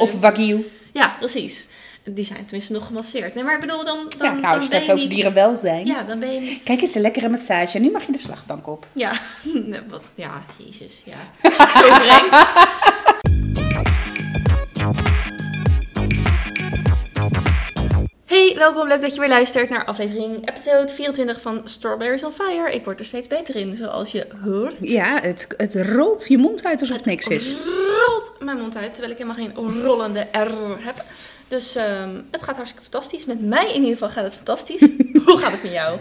Of wagyu. Ja, precies. Die zijn tenminste nog gemasseerd. Nee, maar ik bedoel, dan, dan, Ja, nou, dan als je ben het je over niet... dierenwelzijn. Ja, dan ben je niet... Kijk eens, een lekkere massage. Nu mag je de slagbank op. Ja, ja, jezus, ja. Zo brengt. welkom. Leuk dat je weer luistert naar aflevering episode 24 van Strawberries on Fire. Ik word er steeds beter in, zoals je hoort. Ja, het, het rolt je mond uit alsof het niks is. rolt mijn mond uit, terwijl ik helemaal geen rollende R heb. Dus ehm, het gaat hartstikke fantastisch. Met mij in ieder geval gaat het fantastisch. Hoe gaat het met jou?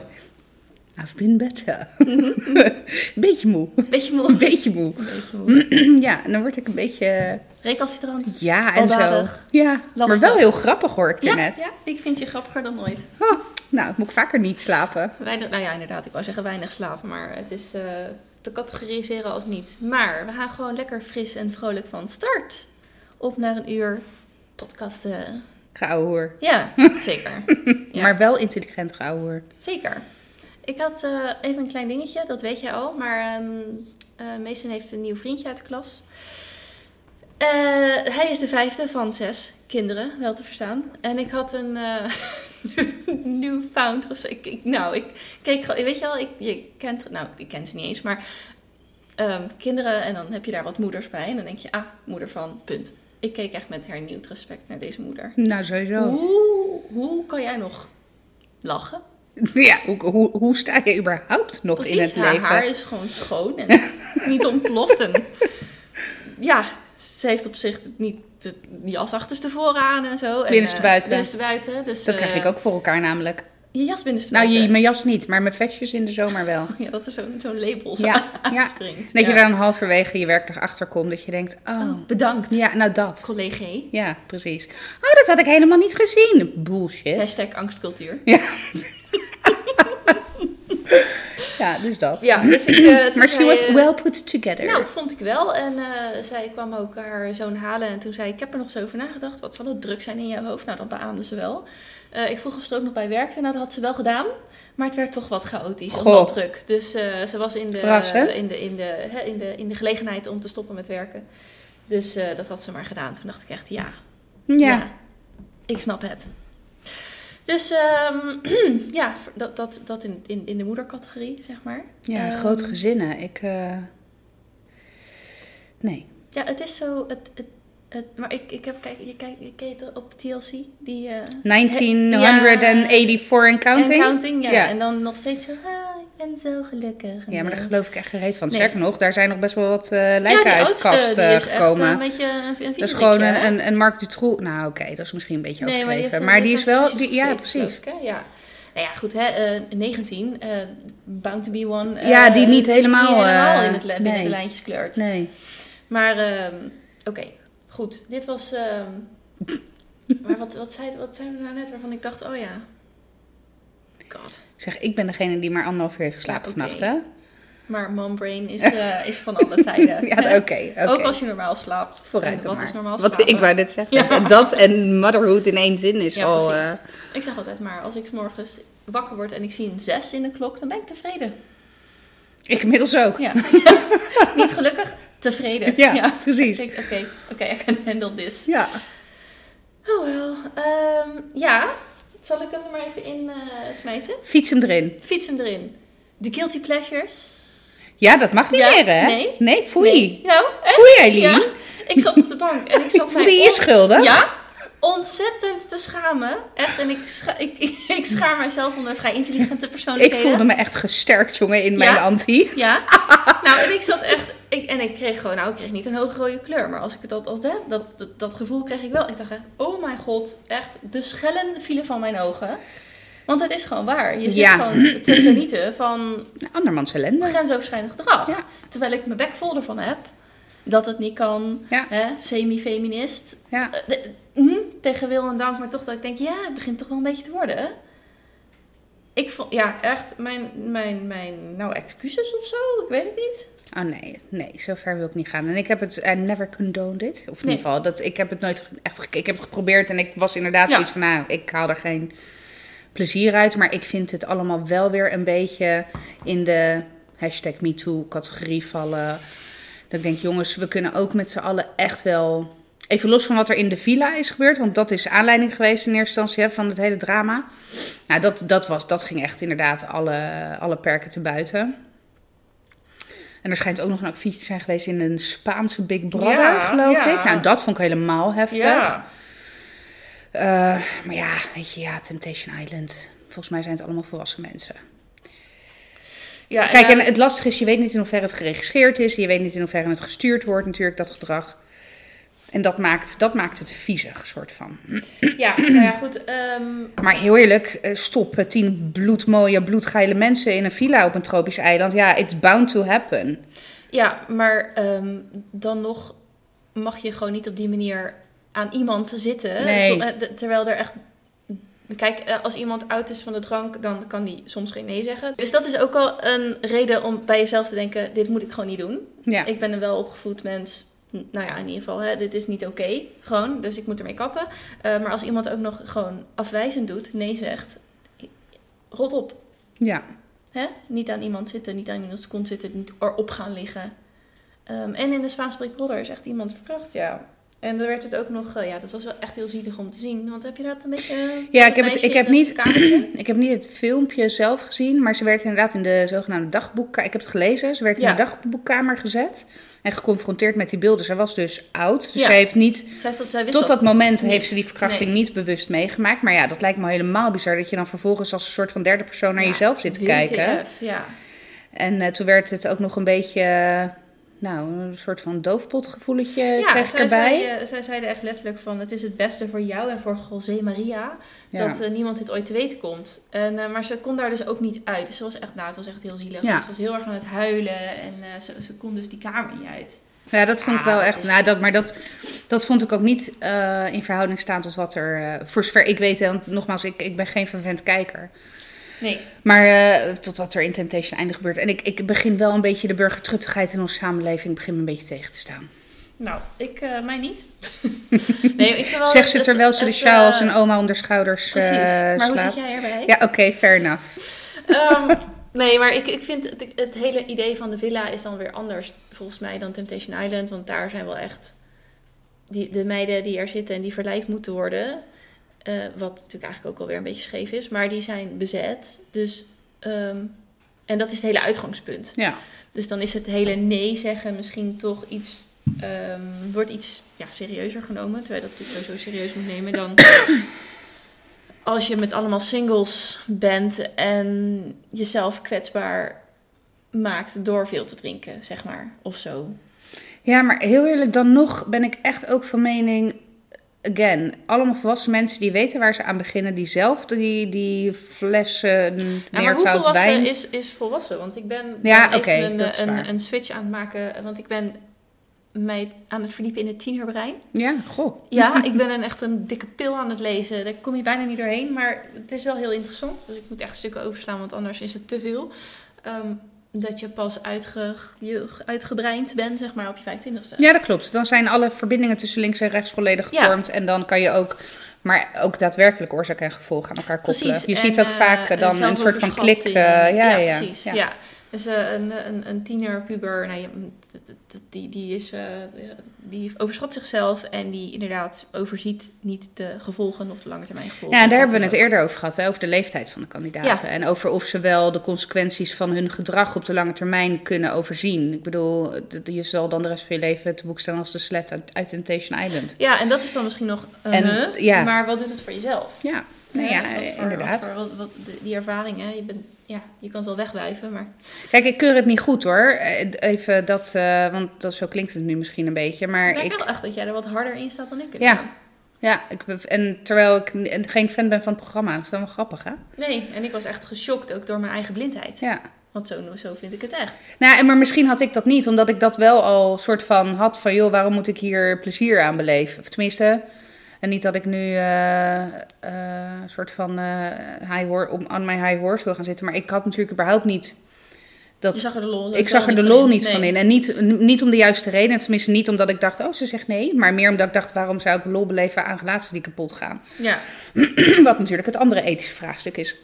I've been better. beetje moe. Beetje moe. Een beetje moe. Een beetje moe. Ja, en dan word ik een beetje... Recalcitrant. Ja, en zo. Ja, maar Lastig. wel heel grappig hoor ik je Ja, net. ja, ik vind je grappiger dan ooit. Oh, nou, moet ik vaker niet slapen. Weinig, nou ja, inderdaad. Ik wou zeggen weinig slapen, maar het is eh, te categoriseren als niet. Maar we gaan gewoon lekker fris en vrolijk van start. Op naar een uur podcasten. Geouwehoer. Ja, zeker. Ja. Maar wel intelligent geouwehoer. Zeker. Ik had eh, even een klein dingetje, dat weet jij al. Maar Mason heeft een nieuw vriendje uit de klas. Eh, hij is de vijfde van zes kinderen, wel te verstaan. En ik had een newfound respect. Ik, ik, nou, ik keek gewoon, weet je wel, ik, je kent, nou, ik ken ze niet eens, maar ehm, kinderen en dan heb je daar wat moeders bij. En dan denk je, ah, moeder van, punt. Ik keek echt met hernieuwd respect naar deze moeder. Nou, sowieso. Hoe, hoe kan jij nog lachen? Ja, hoe, hoe, hoe sta je überhaupt nog Precies, in het haar leven? haar is gewoon schoon en niet ontploft. En ja, ze heeft op zich niet de jas achterstevoren aan en zo. Eh, buiten. binnenste buiten. Dus, Dat krijg eh, ik ook voor elkaar namelijk. Je jas binnenste Nou, je, mijn jas niet, maar mijn vestjes in de zomer wel. Ja, dat er zo'n zo'n label zo Ja, ja. aanspringt. Dat je Ja. dan halverwege je werkdag achter komt, dat je denkt, oh, Oh, bedankt, ja, nou dat. collega. Ja, precies. Oh, dat had ik helemaal niet gezien. Bullshit. Hashtag angstcultuur. Ja. Ja, dus dat. Ja, dus ik... eh, Maar she was eh, well put together. Nou, vond ik wel. En eh, zij kwam ook haar zoon halen en toen zei ik, ik heb er nog eens over nagedacht. Wat zal het druk zijn in jouw hoofd? Nou, dat beaamde ze wel. Ik vroeg of ze er ook nog bij werkte. Nou, dat had ze wel gedaan. Maar het werd toch wat chaotisch en Goh. wat druk. Dus ze was in de, in, de, in, de, hè, in, de, in de gelegenheid om te stoppen met werken. Dus dat had ze maar gedaan. Toen dacht ik echt, ja, ja. ik snap het. Dus ehm, ja, dat, dat, dat in, in, in de moedercategorie, zeg maar. Ja, Ehm, grote gezinnen. Ik, eh, nee. Ja, het is zo. Het, het, het, maar ik, ik heb, kijk, je kijkt, op TLC, die. eh 1984 and counting? En counting, ja. Ja. En dan nog steeds zo, ah, ben zo gelukkig. En, Ja, maar daar geloof ik echt gereed van. Nee. Sterker nog, daar zijn nog best wel wat eh lijken uit de kast eh, is echt gekomen. een beetje een, een dat is gewoon een, een, een Mark Dutroux. Nou, oké, dat is misschien een beetje Nee, maar die, overdreven. maar die is wel... Die, ja, precies. ik? Ja. Nou ja, goed, hè. eh, 19, eh, bound to be one. Ja, die niet helemaal, Die helemaal in het, binnen nee. de lijntjes kleurt. Nee. Maar, ehm, oké, goed. Dit was... ehm, maar wat, wat, zei, wat zei we nou net waarvan ik dacht, oh ja. God. Zeg, ik ben degene die maar anderhalf uur heeft geslapen oké. vannacht, hè? Maar mombrain is, eh, is van alle tijden. Ja, oké. oké. Ook als je normaal slaapt. Vooruit dan Wat maar. is normaal Wat, slapen? ik wou net zeggen. Ja. Dat en motherhood in één zin is Ja, al... eh, Ik zeg altijd maar, als ik 's morgens wakker word en ik zie een 6 in de klok, dan ben ik tevreden. ik inmiddels ook. Ja. Niet gelukkig, tevreden. Ja, precies. Ik Oké, oké, I can handle this. Ja. Oh wel. Ehm, ja, zal ik hem er maar even in eh, smijten? Fiets hem erin. Fiets hem erin. The Guilty Pleasures. Ja, dat mag niet Ja, meer, hè? nee. Nee, foei. Nee. Nou, echt? Foei, Eileen. Ja. Ik zat op de bank en ik zat voelde mij je ont- schuldig? Ja, ontzettend te schamen. Echt, en ik, scha ik, ik, ik schaar mijzelf onder vrij intelligente Ik persoonlijkheden. voelde me echt gesterkt, jongen, in mijn Ja? anti. Ja, nou en ik zat echt, ik, en ik kreeg gewoon, nou ik kreeg niet een hoge rode kleur, maar als ik het dat, als dat, dat, dat, dat gevoel kreeg ik wel. Ik dacht echt, oh mijn god, echt, de schellen vielen van mijn ogen. Want het is gewoon waar. Je zit Ja. gewoon te genieten van Andermans ellende. grensoverschrijdend gedrag. Ja. Terwijl ik mijn bek vol ervan heb. Dat het niet kan. Ja. Semi-feminist. Ja. Eh, de- hm, tegen wil en dank, maar toch dat ik denk, ja, het begint toch wel een beetje te worden. Ik vond, ja, echt, mijn, mijn, mijn, nou, excuses of zo, ik weet het niet. Oh nee, nee, zo ver wil ik niet gaan. En ik heb het I never condoned it. Of in Nee. ieder geval, dat, ik heb het nooit echt Ik heb het geprobeerd en ik was inderdaad Ja. zoiets van, nou, ik haal er geen plezier uit. Maar ik vind het allemaal wel weer een beetje in de hashtag MeToo categorie vallen. Dat ik denk, jongens, we kunnen ook met z'n allen echt wel Even los van wat er in de villa is gebeurd, want dat is aanleiding geweest in eerste instantie hè, van het hele drama. Nou, dat, dat, was, dat ging echt inderdaad alle, alle perken te buiten. En er schijnt ook nog een akkefietje te zijn geweest in een Spaanse Big Brother, Ja, geloof ja. ik. Nou, dat vond ik helemaal heftig. Ja. Eh, maar ja, weet je, ja, Temptation Island. Volgens mij zijn het allemaal volwassen mensen. Ja, Kijk, en, en het lastige is, je weet niet in hoeverre het geregisseerd is. Je weet niet in hoeverre het gestuurd wordt, natuurlijk, dat gedrag. En dat maakt, dat maakt het viezig, soort van. ja, nou ja, goed. ehm, Maar heel eerlijk, eh, stop eh, tien bloedmooie, bloedgeile mensen in een villa op een tropisch eiland. Ja, it's bound to happen. ja, maar ehm, dan nog mag je gewoon niet op die manier aan iemand zitten. Nee. Eh, terwijl er echt... Kijk, eh, als iemand oud is van de drank, dan kan die soms geen nee zeggen. Dus dat is ook al een reden om bij jezelf te denken, dit moet ik gewoon niet doen. Ja, Ik ben een welopgevoed mens. Nou ja, in ieder geval, hè, dit is niet oké. gewoon, dus ik moet ermee kappen. Eh, maar als iemand ook nog gewoon afwijzend doet, nee zegt, rot op. ja. Hè? Niet aan iemand zitten, niet aan iemands kont zitten, niet erop gaan liggen. Ehm, en in de Brother is echt iemand verkracht, ja. En dan werd het ook nog, eh, ja, dat was wel echt heel zielig om te zien. Want heb je dat een beetje... Ja, ik heb, het, ik, heb niet, ik heb niet het filmpje zelf gezien, maar ze werd inderdaad in de zogenaamde dagboekkamer. Ik heb het gelezen. Ze werd in Ja. de dagboekkamer gezet en geconfronteerd met die beelden. Ze was dus oud, dus Ja. heeft niet Zij, heeft dat, zij wist Tot dat moment niet. heeft ze die verkrachting Nee. niet bewust meegemaakt. Maar ja, dat lijkt me helemaal bizar dat je dan vervolgens als een soort van derde persoon naar Ja, jezelf zit te kijken. Ja. En eh, toen werd het ook nog een beetje, eh, nou, een soort van doofpotgevoeletje Ja, kreeg ik zij, erbij. zei, zij zeiden echt letterlijk van... het is het beste voor jou en voor José Maria... Ja. dat eh, niemand dit ooit te weten komt. En, eh, maar ze kon daar dus ook niet uit. Dus ze was echt, nou, het was echt heel zielig. Ja. Ze was heel erg aan het huilen en eh, ze, ze kon dus die kamer niet uit. Ja, dat vond ik Ah, wel echt. Nou, dat, maar dat, dat vond ik ook niet in verhouding staan tot wat er. voor zover ik weet, want nogmaals, ik, ik ben geen vervent kijker. Nee. Maar eh, tot wat er in Temptation einde gebeurt. En ik, ik begin wel een beetje de burgertruttigheid in onze samenleving begin me een beetje tegen te staan. Nou, ik, eh, mij niet. nee, ik wel Zeg ze het- terwijl ze de sjaal als eh, een oma om de schouders Precies. eh, maar hoe slaat. zit jij erbij? Ja, oké, fair enough. Ehm, nee, maar ik, ik vind het, het hele idee van de villa is dan weer anders volgens mij dan Temptation Island. Want daar zijn wel echt die, de meiden die er zitten en die verleid moeten worden. Eh, wat natuurlijk eigenlijk ook alweer een beetje scheef is. Maar die zijn bezet. Dus, ehm, en dat is het hele uitgangspunt. Ja. Dus dan is het hele nee zeggen misschien toch iets... ehm, wordt iets ja, serieuzer genomen. Terwijl je dat natuurlijk sowieso serieus moet nemen dan... Als je met allemaal singles bent en jezelf kwetsbaar maakt door veel te drinken, zeg maar. Of zo. ja, maar heel eerlijk, dan nog ben ik echt ook van mening. Again, allemaal volwassen mensen die weten waar ze aan beginnen, die zelf die, die flessen Ja, maar hoe volwassen wijn. is, is volwassen? Want ik ben even een, een, een switch aan het maken. Want ik ben mij aan het verdiepen in het tienerbrein. Ja, goh. Ja, ik ben een, echt een dikke pil aan het lezen. Daar kom je bijna niet doorheen. Maar het is wel heel interessant. Dus ik moet echt stukken overslaan, want anders is het te veel. Ehm, dat je pas uitge, je uitgebreind bent, zeg maar, op je 25ste. Ja, dat klopt. Dan zijn alle verbindingen tussen links en rechts volledig Ja. gevormd. En dan kan je ook, maar ook daadwerkelijk oorzaak en gevolg aan elkaar koppelen. Precies. Je En, ziet ook eh, vaak eh, dan een soort van klik. eh, ja, ja, precies. ja. Ja. Dus eh, een, een, een tiener, puber, nou, ja, d- die, die, is, eh, die overschat zichzelf en die inderdaad overziet niet de gevolgen of de lange termijn gevolgen. Ja, daar hebben we het eerder over gehad, hè, over de leeftijd van de kandidaten. En over of ze wel de consequenties van hun gedrag op de lange termijn kunnen overzien. Ik bedoel, je zal dan de rest van je leven te boek staan als de slet uit, uit Temptation Island. Ja, en dat is dan misschien nog een En, huh, ja. maar wat doet het voor jezelf? Ja, nou ja, wat voor- inderdaad. Wat voor, wat, die ervaringen, je, bent, ja, je kan het wel wegwijven, maar Kijk, ik keur het niet goed hoor. Eh, Even dat, eh, want dat, zo klinkt het nu misschien een beetje. Maar ik denk ik, wel echt dat jij er wat harder in staat dan ik. Ja. ja, ik, en terwijl ik geen fan ben van het programma, dat is wel wel grappig hè? Nee, en ik was echt geschokt ook door mijn eigen blindheid. Ja. Want zo, zo vind ik het echt. Nou, en maar misschien had ik dat niet, omdat ik dat wel al soort van had van, joh, waarom moet ik hier plezier aan beleven? Of tenminste, en niet dat ik nu eh, eh, een soort van eh high hor- op, aan mijn high horse wil gaan zitten, maar ik had natuurlijk überhaupt niet dat. zag er de lol, ik zag er de lol niet van Nee. in. En niet, niet om de juiste reden. Tenminste, niet omdat ik dacht, oh, ze zegt nee. Maar meer omdat ik dacht, waarom zou ik lol beleven aan relaties die kapot gaan? Ja, Wat natuurlijk het andere ethische vraagstuk is.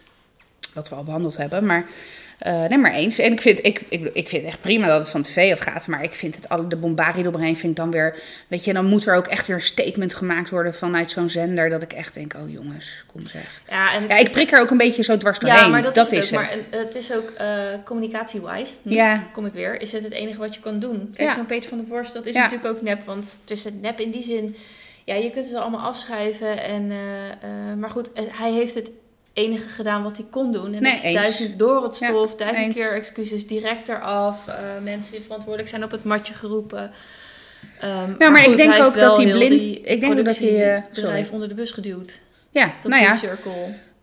Wat we al behandeld hebben. Maar Eh, nee, maar eens. En ik vind, ik, ik, ik vind het echt prima dat het van tv afgaat. Maar ik vind het alle, de bombarie eromheen vind ik dan weer... Weet je, dan moet er ook echt weer een statement gemaakt worden vanuit zo'n zender. Dat ik echt denk, oh jongens, kom zeg. Ja, en Ja, ik prik er ook een beetje zo dwars doorheen. Ja, maar dat, is, het. Maar het is ook eh, communicatie-wise. Ja. Kom ik weer. Is het het enige wat je kan doen? Kijk, Ja. zo'n Peter van der Vorst, dat is Ja. natuurlijk ook nep. Want het is het nep in die zin... Ja, je kunt het allemaal afschrijven. En, eh, eh, maar goed, eh, hij heeft het enige gedaan wat hij kon doen. En Nee, dat is duizend door het Ja, stof, duizend eens. keer excuses direct eraf. eh, mensen die verantwoordelijk zijn op het matje geroepen. Nou, maar ik goed, denk ook dat hij blind- ik denk ook dat hij, sorry. onder de bus geduwd. Ja, Dat nou ja. Circle.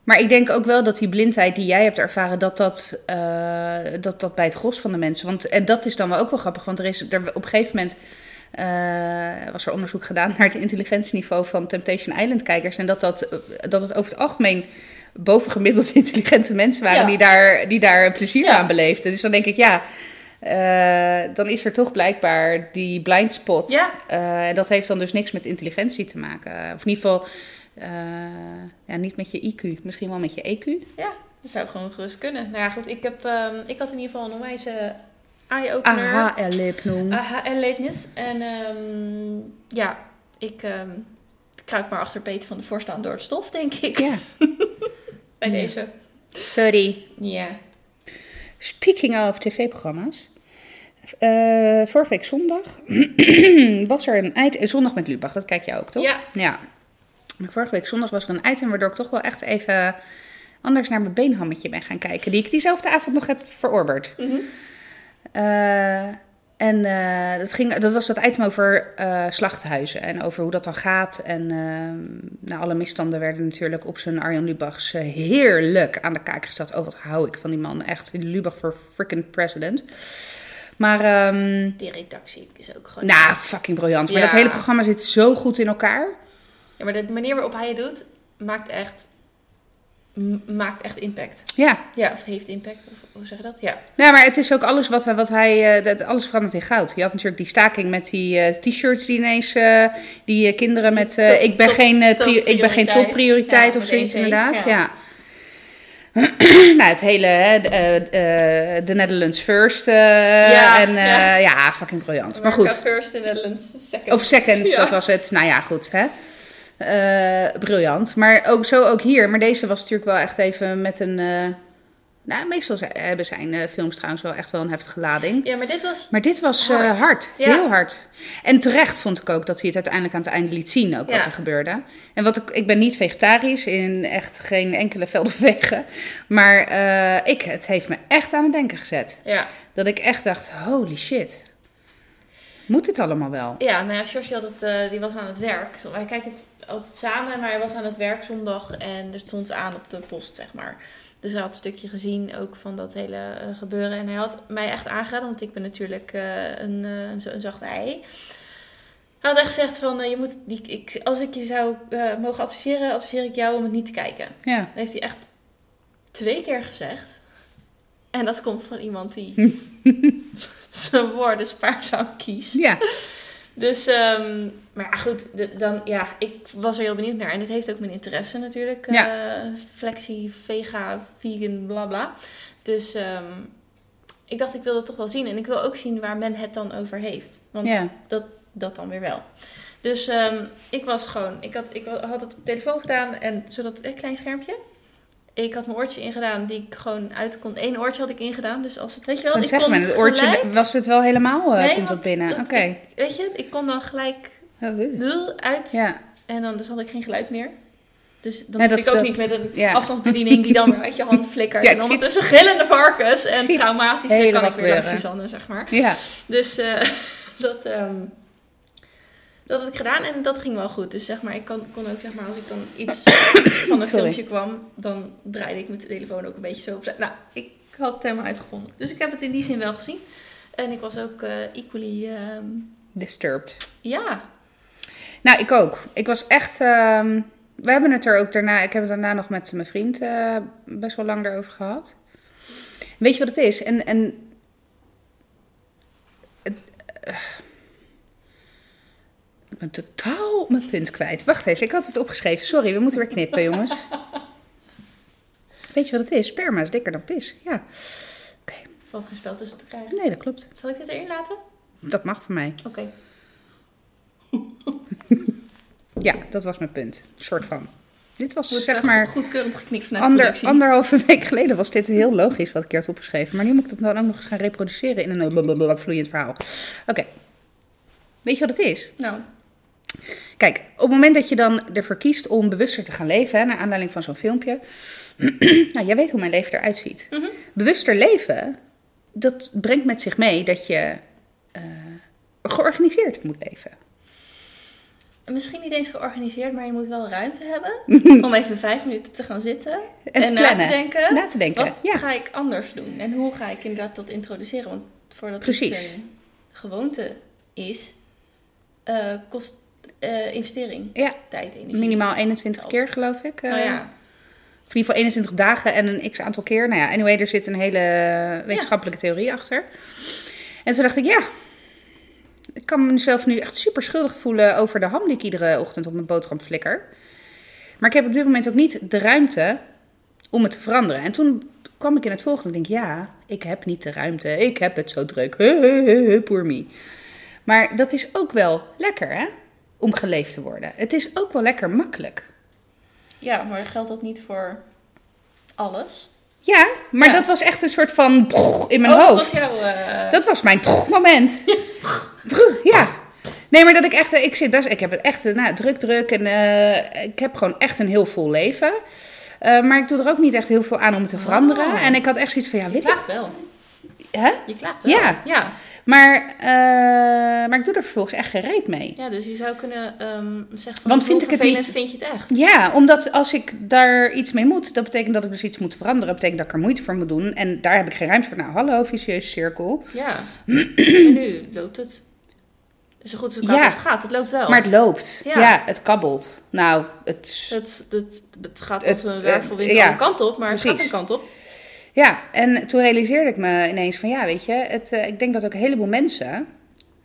Maar ik denk ook wel dat die blindheid die jij hebt ervaren, dat dat, eh, dat, dat bij het gros van de mensen. Want, en dat is dan wel ook wel grappig, want er is er, op een gegeven moment eh, was er onderzoek gedaan naar het intelligentieniveau van Temptation Island kijkers. En dat, dat, dat het over het algemeen bovengemiddeld intelligente mensen waren Ja. die, daar, die daar plezier Ja. aan beleefden. Dus dan denk ik, ja, eh, dan is er toch blijkbaar die blind spot. Ja. Eh, en dat heeft dan dus niks met intelligentie te maken. Of in ieder geval eh, ja, niet met je IQ, misschien wel met je E EQ. Ja, dat zou gewoon gerust kunnen. Nou ja, goed, ik, heb, ehm, ik had in ieder geval een onwijze eye-opener. AHL-hypnoom. AHL-leednis. En ehm, ja, ik ehm kruip maar achter Peter van de Vorst aan door het stof, denk ik. Ja, Bij Ja. deze. sorry. Ja. Speaking of tv-programma's. eh, vorige week zondag was er een item... Zondag met Lubach, dat kijk jij ook, toch? Ja. Ja. Maar Vorige week zondag was er een item waardoor ik toch wel echt even anders naar mijn beenhammetje ben gaan kijken. Die ik diezelfde avond nog heb verorberd. Mhm. Eh, en eh, dat, ging, dat was dat item over eh, slachthuizen en over hoe dat dan gaat. En ehm, nou, alle misstanden werden natuurlijk op zijn Arjan Lubachs eh, heerlijk aan de kaak gesteld. Oh, wat hou ik van die man. Echt, Lubach voor freaking president. Maar, ehm, Die redactie is ook gewoon... nou, fucking briljant. Maar Ja. dat hele programma zit zo goed in elkaar. Ja, maar de manier waarop hij het doet, maakt echt... maakt echt impact. Ja, Ja, of heeft impact. Of hoe zeg je dat? Ja. Nou, maar het is ook alles wat, wat hij. eh, dat, alles verandert in goud. Je had natuurlijk die staking met die eh, t-shirts die ineens. die kinderen met. Top- ik, ben top- geen, ik ben geen topprioriteit. Ja, of zoiets, ET, inderdaad. ja. Ja. nou, het hele. hè, de, eh, eh, The Netherlands First. Ja, en ja. ja. fucking briljant. Maar goed. First in Netherlands second. Of second, Ja. dat was het. Nou ja, goed. Hè? Eh, briljant. Maar ook zo ook hier. Maar deze was natuurlijk wel echt even met een. eh, nou, meestal zijn, hebben zijn eh, films trouwens wel echt wel een heftige lading. Ja, maar dit was... Maar dit was hard. Hard. Ja. Heel hard. En terecht vond ik ook dat hij het uiteindelijk aan het einde liet zien ook wat er gebeurde. En wat ik, ik ben niet vegetarisch in echt geen enkele velden. Maar ik, het heeft me echt aan het denken gezet. Ja. Dat ik echt dacht, holy shit. Moet dit allemaal wel? Ja, nou ja, George had het, die was aan het werk. Wij kijken het altijd samen, maar hij was aan het werk zondag en er stond aan op de post, zeg maar. Dus hij had een stukje gezien ook van dat hele eh, gebeuren. En hij had mij echt aangeraden, want ik ben natuurlijk eh, een, eh, een, zo- een zachte ei. Hij had echt gezegd van, je moet, die, ik, als ik je zou mogen adviseren, adviseer ik jou om het niet te kijken. Ja. Dat heeft hij echt twee keer gezegd. En dat komt van iemand die zijn woorden spaarzaam kiest. Ja. Dus, ehm, maar ja, goed, de- dan, ja, ik was er heel benieuwd naar. En het heeft ook mijn interesse natuurlijk. Ja. Flexie, vega, vegan, bla bla. Dus ehm, ik dacht, ik wil het toch wel zien. En ik wil ook zien waar men het dan over heeft. Want ja. dat, dat dan weer wel. Dus ehm, ik was gewoon, ik had, ik had het op telefoon gedaan. En zodat, een klein schermpje. Ik had mijn oortje ingedaan die ik gewoon uit kon. Eén oortje had ik ingedaan. Dus als het, weet je wel, Wat ik zeg kon maar, het oortje, gelijk- was het wel helemaal, Nee, komt dat binnen? Oké. weet je, ik kon dan gelijk Oh, uh. Uit. Ja. En dan dus had ik geen geluid meer. Dus dan Ja, dat- ik ook dat- niet met een ja. afstandsbediening die dan weer uit je hand flikkert. Ja, en ondertussen gillende varkens en helemaal kan ik weer gebeuren. Suzanne, zeg maar. Ja. Dus eh, dat, ehm, dat had ik gedaan en dat ging wel goed. Dus zeg maar, ik kon, kon ook zeg maar, als ik dan iets van een Sorry. filmpje kwam, dan draaide ik mijn telefoon ook een beetje zo op. Nou, ik had het helemaal uitgevonden. Dus ik heb het in die zin wel gezien. En ik was ook eh, equally, ehm, Disturbed. ja, Nou, ik ook. Ik was echt. ehm, we hebben het er ook daarna. Ik heb het daarna nog met mijn vriend eh, best wel lang daarover gehad. Weet je wat het is? En. en het, eh, ben totaal mijn punt kwijt. Wacht even, ik had het opgeschreven. Sorry, we moeten weer knippen, jongens. Weet je wat het is? Sperma is dikker dan pis. Ja. valt geen spel tussen te krijgen. Nee, dat klopt. Zal ik dit erin laten? Dat mag voor mij. Oké. Ja, dat was mijn punt. Soort van. Dit was Wordt zeg eh, maar... goedkeurend geknikt vanuit Ander, productie. anderhalve week geleden was dit heel logisch wat ik hier had opgeschreven. Maar nu moet ik dat dan ook nog eens gaan reproduceren in een vloeiend verhaal. Oké. Weet je wat het is? Nou, Kijk, op het moment dat je dan ervoor kiest om bewuster te gaan leven, hè, naar aanleiding van zo'n filmpje. nou, jij weet hoe mijn leven eruit ziet. Mhm. Bewuster leven, dat brengt met zich mee dat je eh, georganiseerd moet leven. misschien niet eens georganiseerd, maar je moet wel ruimte hebben om even vijf minuten te gaan zitten En, na te denken. Na te denken. Wat Ja, ga ik anders doen? En hoe ga ik inderdaad dat introduceren? Want voordat Precies. het een gewoonte is, eh, kost eh, investering. Ja. Tijd, energie. minimaal 21 keer geloof ik. Nou ja. Of in ieder geval 21 dagen en een x aantal keer. Nou ja, anyway, er zit een hele wetenschappelijke theorie achter. En toen dacht ik, ja, ik kan mezelf nu echt super schuldig voelen over de ham die ik iedere ochtend op mijn boterham flikker. Maar ik heb op dit moment ook niet de ruimte om het te veranderen. En toen kwam ik in het volgende. Ik denk, ja, ik heb niet de ruimte. Ik heb het zo druk. Poor me. Maar dat is ook wel lekker, hè? Om geleefd te worden. Het is ook wel lekker makkelijk. ja, maar geldt dat niet voor alles? Ja, maar Ja. dat was echt een soort van in mijn oh, hoofd. dat was jouw... eh, Dat was mijn moment. Ja. Nee, maar dat ik echt, ik zit best, ik heb het echt eh, nou, druk, druk en eh, ik heb gewoon echt een heel vol leven. Eh, maar ik doe er ook niet echt heel veel aan om te veranderen. Oh. En ik had echt zoiets van, ja, Je weet ik, klaagt wel. hè? Je klaagt wel. Ja. Ja. Maar, eh, maar ik doe er vervolgens echt geen reet mee. Ja, dus je zou kunnen ehm, zeggen van Want vind ik het niet- vind je het echt? Ja, omdat als ik daar iets mee moet, dat betekent dat ik dus iets moet veranderen. Dat betekent dat ik er moeite voor moet doen. En daar heb ik geen ruimte voor. Nou, hallo, vicieuze cirkel. Ja. en nu loopt het zo goed zo Ja. als het gaat. Het loopt wel. Maar het loopt. Ja. Ja, het kabbelt. Nou, het... het, het, het gaat Het- als een wervelwind ja, kant op, maar het precies. gaat een kant op. Ja, en toen realiseerde ik me ineens van ja, weet je, het, eh, ik denk dat ook een heleboel mensen,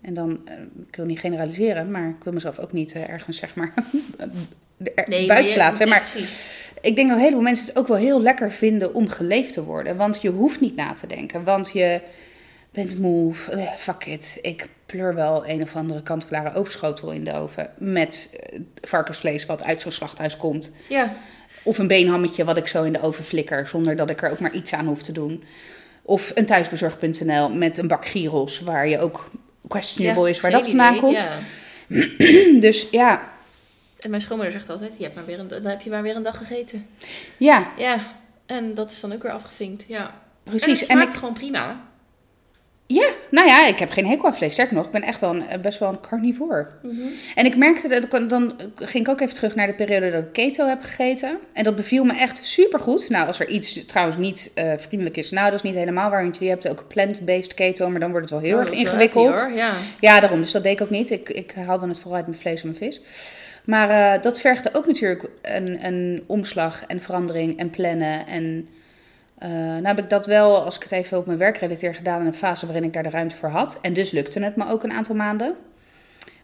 en dan, eh, ik wil niet generaliseren, maar ik wil mezelf ook niet eh, ergens zeg maar er- buiten plaatsen, nee, maar ik denk dat een heleboel mensen het ook wel heel lekker vinden om geleefd te worden, want je hoeft niet na te denken, want je bent moe, fuck it, ik pleur wel een of andere kant-klare overschotel in de oven met varkensvlees wat uit zo'n slachthuis komt. Ja, Of een beenhammetje wat ik zo in de oven flikker, zonder dat ik er ook maar iets aan hoef te doen. Of een thuisbezorg.nl met een bak gyros, waar je ook questionable ja, is waar dat vandaan idee, komt. Ja. Dus ja, En mijn schoonmoeder zegt altijd, je hebt maar weer een, dan heb je maar weer een dag gegeten. ja, Ja, en dat is dan ook weer afgevinkt. Ja. precies. En het En, smaakt ik, gewoon prima. Ja, nou ja, ik heb geen hekel aan vlees. Sterker nog, ik ben echt wel een, best wel een carnivoor. Mhm. En ik merkte dat, ik- dan ging ik ook even terug naar de periode dat ik keto heb gegeten. En dat beviel me echt supergoed. Nou, als er iets trouwens niet eh, vriendelijk is, nou, dat is niet helemaal waar. Want je hebt ook plant-based keto, maar dan wordt het wel heel Oh, erg wel ingewikkeld. Ja. Ja, daarom. Dus dat deed ik ook niet. Ik, ik haalde het vooral uit mijn vlees en mijn vis. Maar eh, dat vergde ook natuurlijk een, een omslag en verandering en plannen. En eh nou heb ik dat wel, als ik het even op mijn werk relateer, gedaan in een fase waarin ik daar de ruimte voor had. En dus lukte het me ook een aantal maanden.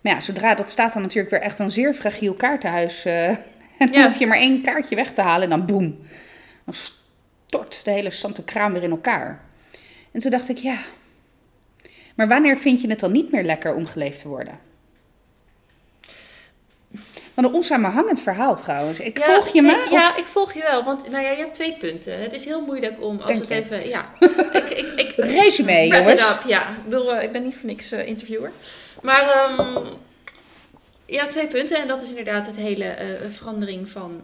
Maar ja, zodra dat staat dan natuurlijk weer echt een zeer fragiel kaartenhuis. eh, en dan Ja. hoef je maar één kaartje weg te halen en dan boem. Dan stort de hele Sante kraam weer in elkaar. En toen dacht ik, ja, maar wanneer vind je het dan niet meer lekker om geleefd te worden? Wat een onsamenhangend verhaal trouwens. Ik Ja, volg je me? Ja, ik volg je wel. Want nou ja, je hebt twee punten. Het is heel moeilijk om, als het je. even... Ja, ik, ik, ik, Resume, jongens. up, ja. Ik bedoel, eh, ik ben niet voor niks eh, interviewer. Maar ehm, ja, twee punten. En dat is inderdaad het hele eh, verandering van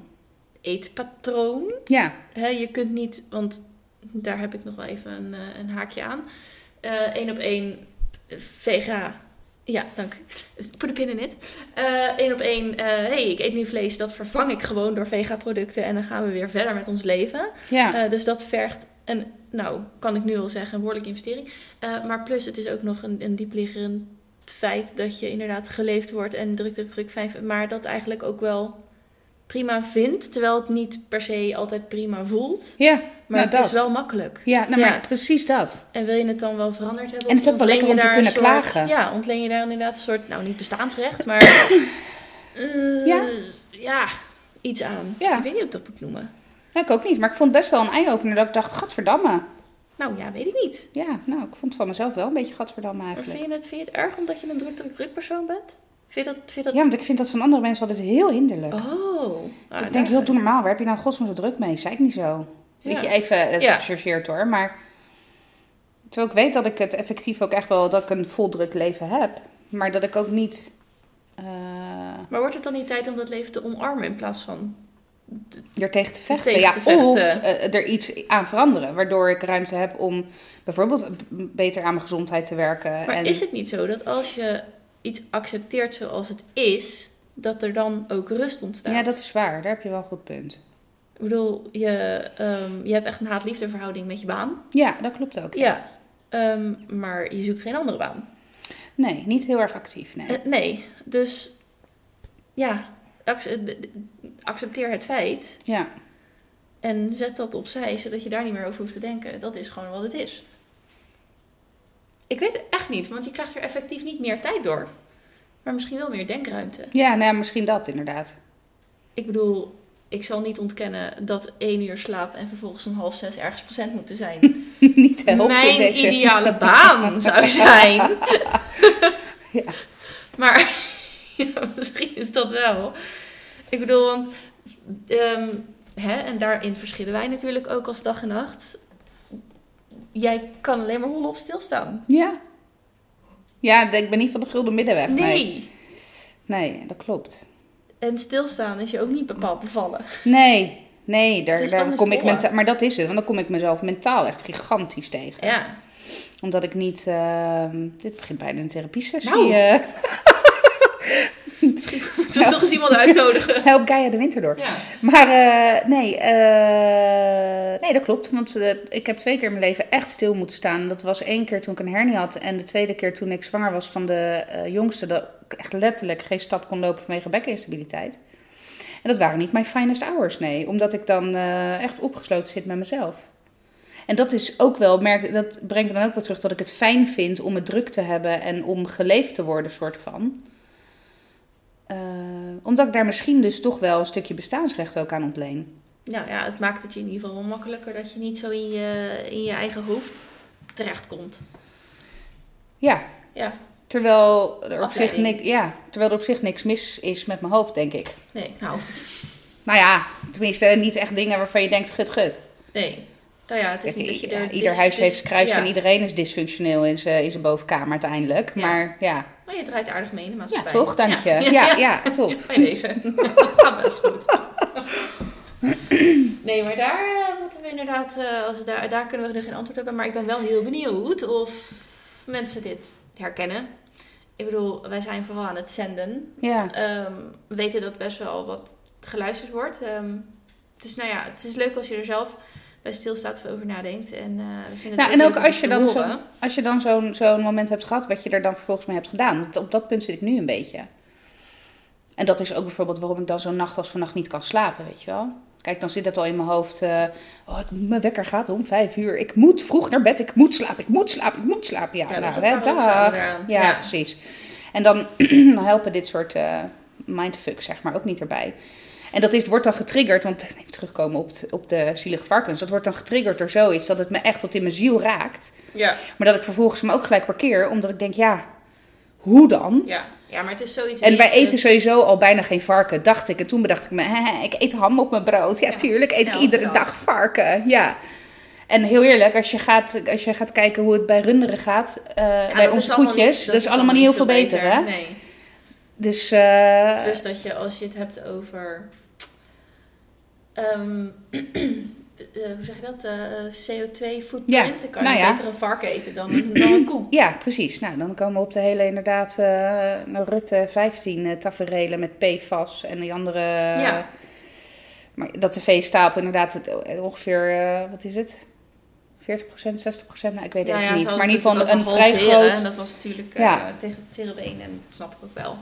eetpatroon. Ja, je kunt niet, want daar heb ik nog wel even een, een haakje aan. Eén op één vega. Ja, dank. Put a pin in it. Eén op één, eh hey, ik eet nu vlees, dat vervang ik gewoon door vega-producten en dan gaan we weer verder met ons leven. ja. Eh, dus dat vergt een, nou, kan ik nu al zeggen, een behoorlijke investering. Eh, maar plus, het is ook nog een, een diepliggend feit dat je inderdaad geleefd wordt en druk, druk, druk, fijn, vindt, maar dat eigenlijk ook wel prima vindt, terwijl het niet per se altijd prima voelt. ja, Maar nou, het dat. is wel makkelijk. Ja, nou, Ja. maar precies dat. En wil je het dan wel veranderd hebben? En het is ook wel lekker om te kunnen soort- klagen. Ja, ontleen je daar inderdaad een soort, nou niet bestaansrecht, maar eh, Ja. ja, iets aan. Ja. Ik weet niet hoe ik dat moet noemen. Nou, ik ook niet, maar ik vond het best wel een eye-opener dat ik dacht, gadverdamme. Nou ja, weet ik niet. Ja, nou, ik vond het van mezelf wel een beetje gadverdamme Maar eigenlijk. vind je, het, vind je het erg omdat je een druk, druk, druk persoon bent? Vind je dat... Vind je dat... Ja, want ik vind dat van andere mensen altijd heel hinderlijk. Oh. Nou, ik denk, heel doe normaal. Waar heb je nou godsnaam zo druk mee? Zei ik niet zo. Weet je, even Ja. gechargeerd hoor. Maar terwijl ik weet dat ik het effectief ook echt wel, dat ik een vol druk leven heb. Maar dat ik ook niet... eh Maar wordt het dan niet tijd om dat leven te omarmen in plaats van... er tegen te vechten. tegen ja, te vechten. Of eh, er iets aan veranderen. Waardoor ik ruimte heb om bijvoorbeeld beter aan mijn gezondheid te werken. Maar en, is het niet zo dat als je iets accepteert zoals het is, dat er dan ook rust ontstaat? Ja, dat is waar. Daar heb je wel een goed punt. Ik bedoel, je, ehm, je hebt echt een haat-liefde verhouding met je baan. Ja, dat klopt ook. Ja. Ehm, maar je zoekt geen andere baan. Nee, niet heel erg actief. Nee. Eh, nee, dus ja, accepteer het feit ja. en zet dat opzij, zodat je daar niet meer over hoeft te denken. Dat is gewoon wat het is. Ik weet het echt niet, want je krijgt er effectief niet meer tijd door. Maar misschien wel meer denkruimte. Ja, nou, ja, misschien dat inderdaad. Ik bedoel, ik zal niet ontkennen dat één uur slaap en vervolgens om half zes ergens procent moeten zijn. niet helpt in Mijn deze. ideale baan zou zijn. Ja. Maar ja, misschien is dat wel. Ik bedoel, want ehm, hè, en daarin verschillen wij natuurlijk ook als dag en nacht. Jij kan alleen maar hollen op stilstaan. Ja. Ja, ik ben niet van de gulden middenweg. Nee. Nee. Nee, dat klopt. En stilstaan is je ook niet bepaald bevallen. Nee, nee, daar, Dus daar kom ik mentaal. Maar dat is het, want dan kom ik mezelf mentaal echt gigantisch tegen. Ja. Omdat ik niet. ehm, dit begint bijna een therapiesessie. Nou. eh, Misschien moeten we toch eens iemand uitnodigen. help Gaia de winter door. Ja. Maar eh, nee, eh, nee, dat klopt. Want ik heb twee keer in mijn leven echt stil moeten staan. Dat was één keer toen ik een hernie had. En de tweede keer toen ik zwanger was van de jongste. Dat echt letterlijk geen stap kon lopen vanwege bekkeninstabiliteit. En dat waren niet mijn finest hours, nee. Omdat ik dan eh, echt opgesloten zit met mezelf. En dat is ook wel, merk, dat brengt dan ook weer terug dat ik het fijn vind om het druk te hebben en om geleefd te worden, soort van. Eh, omdat ik daar misschien dus toch wel een stukje bestaansrecht ook aan ontleen. Nou ja, het maakt het je in ieder geval wel makkelijker dat je niet zo in je, in je eigen hoofd terechtkomt. Ja, Ja, terwijl er, op zich niks, ja, terwijl er op zich niks mis is met mijn hoofd, denk ik. nee, nou, Nou ja, tenminste niet echt dingen waarvan je denkt, gut, gut. nee. Nou ja, het is niet dat je ja, er... ieder huis heeft zijn kruisje ja. en iedereen is dysfunctioneel in zijn, in zijn bovenkamer uiteindelijk. Ja. Maar ja, Maar je draait aardig mee in de ja maatschappij. toch, dank je. Ja, ja, top. Bij deze. Gaat best goed. Nee, maar daar eh, moeten we inderdaad, eh, als daar, daar kunnen we nu geen antwoord hebben. Maar ik ben wel heel benieuwd of mensen dit herkennen. Ik bedoel, wij zijn vooral aan het zenden. Ja, Ehm, we weten dat best wel wat geluisterd wordt. Ehm, dus nou ja, het is leuk als je er zelf bij stilstaat of over nadenkt. En eh, we vinden Nou, het en ook als je dan zo- als je dan zo'n zo'n moment hebt gehad, wat je er dan vervolgens mee hebt gedaan. Op dat punt zit ik nu een beetje. En dat is ook bijvoorbeeld waarom ik dan zo'n nacht als vannacht niet kan slapen, weet je wel. Kijk, dan zit het al in mijn hoofd. eh, oh, ik, mijn wekker gaat om vijf uur. Ik moet vroeg naar bed. Ik moet slapen. Ik moet slapen. Ik moet slapen. Ja, Ja, dat nou, hè, dag. Ja, Ja. precies. En dan, dan helpen dit soort eh mindfucks, zeg maar, ook niet erbij. En dat is, wordt dan getriggerd, want even terugkomen op, op de zielige varkens. Dat wordt dan getriggerd door zoiets dat het me echt tot in mijn ziel raakt. Ja, Maar dat ik vervolgens me ook gelijk parkeer, omdat ik denk, ja, hoe dan? ja. ja, maar het is zoiets... En wij eten het- sowieso al bijna geen varken, dacht ik. En toen bedacht ik me, hè, ik eet ham op mijn brood. Ja, Ja. tuurlijk eet ik iedere dag. varken. Ja. En heel eerlijk, als je gaat, als je gaat kijken hoe het bij runderen gaat, eh, Ja, bij ons allemaal koetjes, dat is allemaal niet heel veel beter, hè? Nee. Dus, eh, Dus dat je, als je het hebt over... ehm, eh, hoe zeg je dat? Eh, CO2-footprint. Ja, Dan kan nou je ja. beter een varken eten dan, een- dan een koe. ja, precies. Nou, dan komen we op de hele inderdaad eh, Rutte 15 eh taferelen met PFAS en die andere... Ja. Maar dat tv-stapel inderdaad het, eh, ongeveer, eh, wat is het? 40%, 60%? Nou, ik weet het even niet. Maar in ieder geval een, vrij groot... En dat was natuurlijk eh, tegen het zere been en dat snap ik ook wel.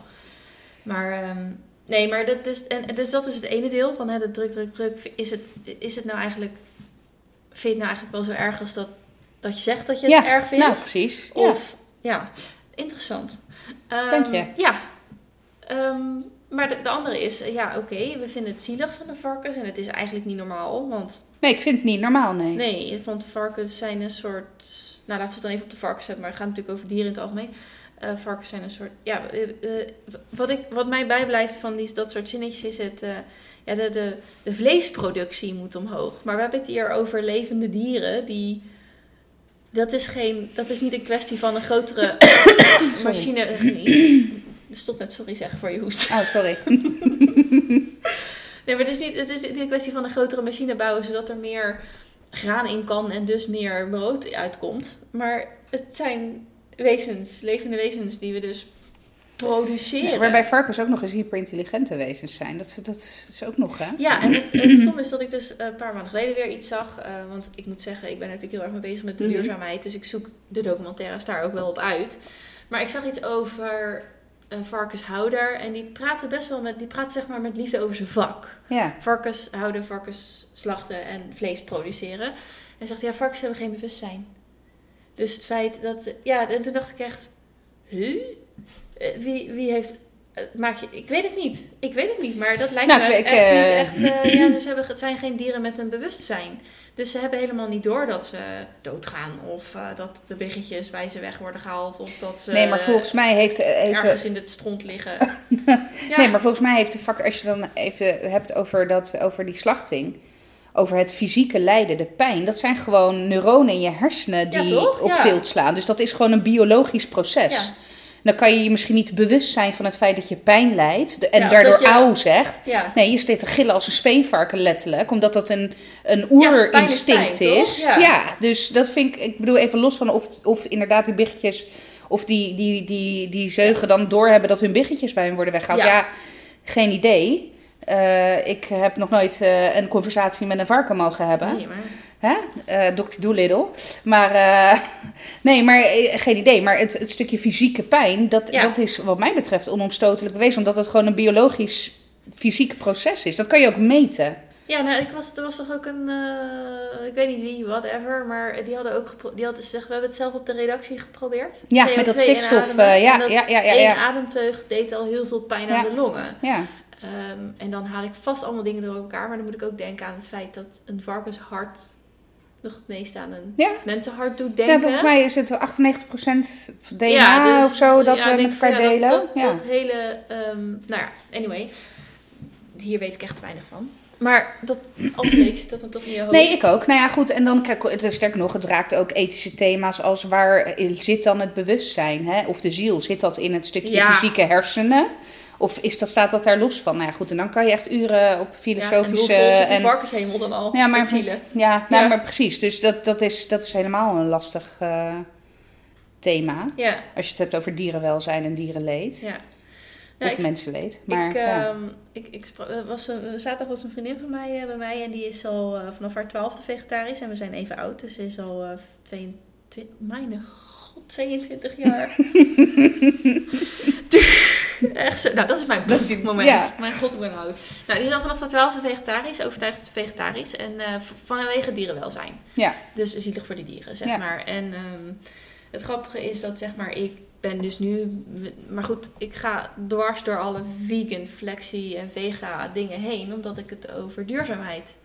Maar ehm, nee, maar dat is, en, dus dat is het ene deel van hè, de druk, druk, druk. Is het, is het nou eigenlijk, vind je het nou eigenlijk wel zo erg als dat, dat je zegt dat je het Ja, erg vindt? Nou, precies. Ja. Of, ja, interessant. Ehm, Dank je. Ja. Ehm, maar de, de andere is, ja, oké, we vinden het zielig van de varkens. En het is eigenlijk niet normaal, want Nee, ik vind het niet normaal, nee. Nee, want varkens zijn een soort. Nou, laten we het dan even op de varkens hebben, maar het gaat natuurlijk over dieren in het algemeen. Eh, varkens zijn een soort. Ja, eh, eh, wat, ik, wat mij bijblijft van die, dat soort zinnetjes is het. ja, de, de, de vleesproductie moet omhoog. Maar we hebben het hier over levende dieren die. Dat is, geen, dat is niet een kwestie van een grotere machine. Stop met sorry zeggen voor je hoest. Oh, sorry. Nee, maar het is niet, het is niet een kwestie van een grotere machine bouwen zodat er meer graan in kan en dus meer brood uitkomt. Maar het zijn wezens, levende wezens die we dus produceren. Ja, waarbij varkens ook nog eens hyperintelligente wezens zijn. Dat, dat is ook nog, hè? Ja, en het, het stom is dat ik dus eh, een paar maanden geleden weer iets zag. eh, want ik moet zeggen, ik ben natuurlijk heel erg mee bezig met de Mhm. duurzaamheid. Dus ik zoek de documentaires daar ook wel op uit. Maar ik zag iets over een varkenshouder. En die praatte best wel met, die praat zeg maar met liefde over zijn vak. Ja. Varkens houden, varkens slachten en vlees produceren. En zegt, ja, varkens hebben geen bewustzijn. Dus het feit dat... Ja, en toen dacht ik echt... Huh? Eh, Wie, wie heeft... eh, Maak je, ik weet het niet. Ik weet het niet, maar dat lijkt Nou, me ik- echt niet echt... eh, ja, ze hebben, het zijn geen dieren met een bewustzijn. Dus ze hebben helemaal niet door dat ze doodgaan. Of dat de biggetjes bij ze weg worden gehaald. Of dat ze Nee, maar volgens mij heeft... heeft ergens in het stront liggen. ja. Nee, maar volgens mij heeft de vak, als je dan even hebt over, dat, over die slachting, over het fysieke lijden, de pijn, dat zijn gewoon neuronen in je hersenen die op Ja. tilt slaan. Dus dat is gewoon een biologisch proces. Ja. Dan kan je je misschien niet bewust zijn van het feit dat je pijn lijdt en daardoor je- auw zegt. Nee, je zit te gillen als een speenvarken letterlijk, omdat dat een, een is oerinstinct pijn, is. Ja. Dus dat vind ik, ik bedoel even los van of, of inderdaad die biggetjes, of die, die, die, die zeugen dan doorhebben dat hun biggetjes bij hen worden weggehaald. Ja, geen idee. Eh, ik heb nog nooit eh, een conversatie met een varken mogen hebben. Nee, maar... Hè? Eh Dr. Doolittle. Maar nee, maar geen idee. Maar het, het stukje fysieke pijn, dat, Ja. dat is wat mij betreft onomstotelijk bewezen. Omdat het gewoon een biologisch fysiek proces is. Dat kan je ook meten. Ja, nou, ik was, er was toch ook een, ik weet niet wie, whatever, maar die hadden ook, die hadden gezegd, we hebben het zelf op de redactie geprobeerd. Ja, CO2 met dat stikstof. eh, ja, ja, ja, ja, ja. ademteug deed al heel veel pijn aan Ja. de longen. ja. Ehm, en dan haal ik vast allemaal dingen door elkaar, maar dan moet ik ook denken aan het feit dat een varkenshart nog het meest aan een Ja. mensenhart doet Ja, denken. volgens mij is het wel 98% DNA Ja, dus- of zo dat ja, we ik met elkaar ja, delen. Dat, dat, ja. dat hele, ehm, nou ja, anyway. Hier weet ik echt weinig van. Maar dat, als leek zit dat dan toch in je hoofd. Nee, ik ook. Nou ja, goed. En dan, kijk, het- sterker nog, het raakt ook ethische thema's als waar zit dan het bewustzijn? Hè? Of de ziel? Zit dat in het stukje Ja. fysieke hersenen? Of is dat, staat dat daar los van? Nou ja, goed. En dan kan je echt uren op Ja, en filosofische... hoe vol zit die en- varkenshemel dan al? Ja, maar- met zielen? ja, nou, Ja. maar precies. Dus dat, dat, is, dat is helemaal een lastig eh, thema. Ja, Als je het hebt over dierenwelzijn en dierenleed. ja. Nou, of ik, mensenleed. Maar ik, ja. ehm, ik, ik spra- eh, was een, zaterdag was een vriendin van mij eh, bij mij en die is al eh, vanaf haar twaalfde vegetarisch en we zijn even oud, dus ze is al eh 22, mijn god, 22 jaar. Echt zo, nou dat is mijn is- moment. ja. Mijn god, ik ben oud. Nou, die is al vanaf haar twaalfde vegetarisch, overtuigd vegetarisch en v- vanwege dierenwelzijn. ja. Dus zielig voor de dieren, zeg Ja. maar. En ehm, het grappige is dat, zeg maar, ik ben dus nu... Maar goed, ik ga dwars door alle vegan, flexi en vega dingen heen. Omdat ik het over duurzaamheid...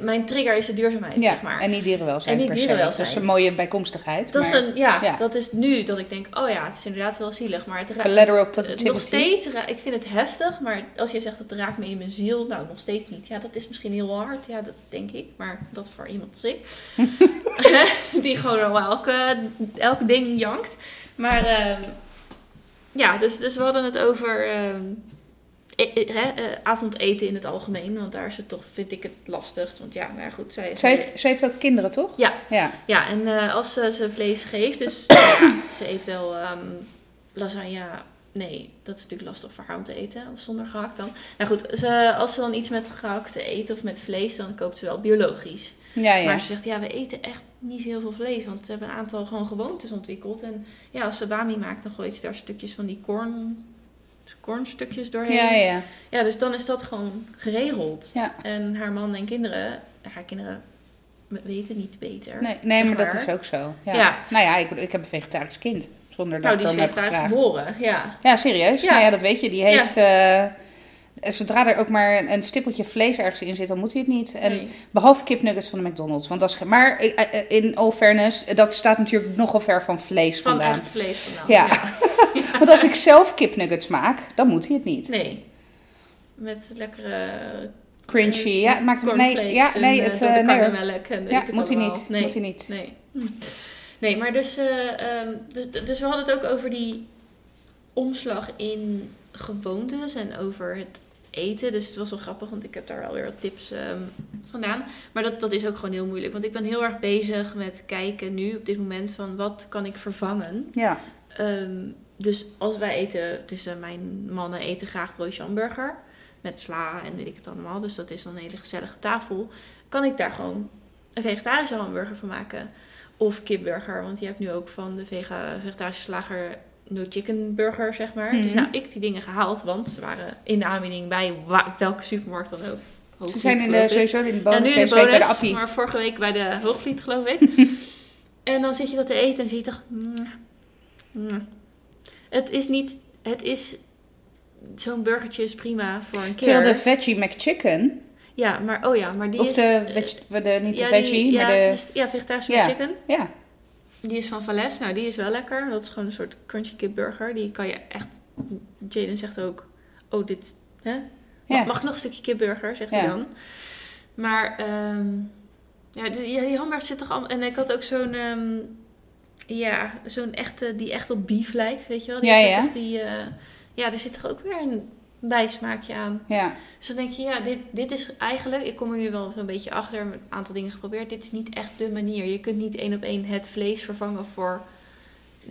Mijn trigger is de duurzaamheid, ja. zeg maar. En niet dierenwelzijn En niet per se. dierenwelzijn. Dat is een mooie bijkomstigheid. dat, is een, ja, ja. dat is nu dat ik denk, oh ja, het is inderdaad wel zielig. Maar het raakt collateral eh, positivity. nog steeds, ik vind het heftig, maar als je zegt dat het raakt me in mijn ziel, nou nog steeds niet. Ja, dat is misschien heel hard, ja, dat denk ik, maar dat voor iemand als ik. Die gewoon elke, elk ding jankt. Maar ehm, ja, dus, dus we hadden het over ehm, e- e- eh, avondeten in het algemeen, want daar is het toch, vind ik het lastigst. Want ja, maar ja, goed, zij, Ze heeft, ze heeft ook kinderen, toch? Ja. Ja. ja, en eh, als ze, ze vlees geeft, dus ja, ze eet wel ehm, lasagne. Nee, dat is natuurlijk lastig voor haar om te eten, of zonder gehakt dan. Nou goed, ze, als ze dan iets met gehakt eet of met vlees, dan koopt ze wel biologisch. Ja, ja. Maar ze zegt, ja, we eten echt niet zo heel veel vlees, want ze hebben een aantal gewoon gewoontes ontwikkeld. En ja, als ze bami maakt, dan gooit ze daar stukjes van die korn, kornstukjes doorheen. ja, ja. ja, dus dan is dat gewoon geregeld. Ja. En haar man en kinderen, haar kinderen weten niet beter. Nee, nee zeg maar dat is ook zo. Ja. Ja. Nou ja, ik, ik heb een vegetarisch kind. Zonder dat Nou, die is vegetarisch geboren, ja. Ja, serieus? Ja. Nou ja, dat weet je. Die heeft... eh, zodra er ook maar een stippeltje vlees ergens in zit, dan moet hij het niet. En Nee. behalve kipnuggets van de McDonald's. Want dat is, maar eh, eh, in all fairness, eh, dat staat natuurlijk nogal ver van vlees Van vandaan. echt vlees vandaan. Ja. Want als ik zelf kipnuggets maak, dan moet hij het niet. Nee. Met lekkere Crunchy, ja, het maakt hem... Nee, ja, en, nee, eh, het... eh, de nee, karnemelk en Ja, moet hij niet. Nee. Moet hij niet. Nee. Nee, maar dus, eh, ehm, dus, dus we hadden het ook over die omslag in gewoontes en over het eten. Dus het was wel grappig, want ik heb daar wel weer wat tips ehm, vandaan. Maar dat, dat is ook gewoon heel moeilijk. Want ik ben heel erg bezig met kijken nu op dit moment van wat kan ik vervangen. Ja. Ehm, dus als wij eten, dus eh, mijn mannen eten graag broodje hamburger met sla en weet ik het allemaal. Dus dat is dan een hele gezellige tafel. Kan ik daar gewoon een vegetarische hamburger van maken? Of kipburger, want je hebt nu ook van de vega vegetarische slager no chicken burger, zeg maar. Dus Mhm. nou, ik die dingen gehaald, want ze waren in de aanbieding bij welke supermarkt dan ook. Ze zijn in de, sowieso in de Ja, bonus nu in deze de week bij de bonus, appie. maar vorige week bij de Hoogvliet, geloof ik. en dan zit je dat te eten en zie je toch... mm, mm. Het is niet... Het is... Zo'n burgertje is prima voor een keer. Terwijl de veggie McChicken, Ja, maar... Oh ja, maar die of is... de, eh, de, niet de ja, veggie, die- maar ja, de... is- ja, vegetarische Ja. chicken. Ja, Die is van Vales. Nou, die is wel lekker. Dat is gewoon een soort crunchy kip burger. Die kan je echt... Jaden zegt ook... Oh, dit... Hè? Ja. Mag ik nog een stukje kipburger, zegt Ja. hij dan. Maar... ehm, ja, die, ja, die hamburger zit toch allemaal... En ik had ook zo'n... ehm, ja, zo'n echte... Die echt op beef lijkt, weet je wel? Die Ja, ja. Die, eh, ja, er zit toch ook weer een bijsmaakje aan. ja. Dus dan denk je, ja, dit, dit is eigenlijk, ik kom er nu wel een beetje achter, een aantal dingen geprobeerd. Dit is niet echt de manier. Je kunt niet één op één het vlees vervangen voor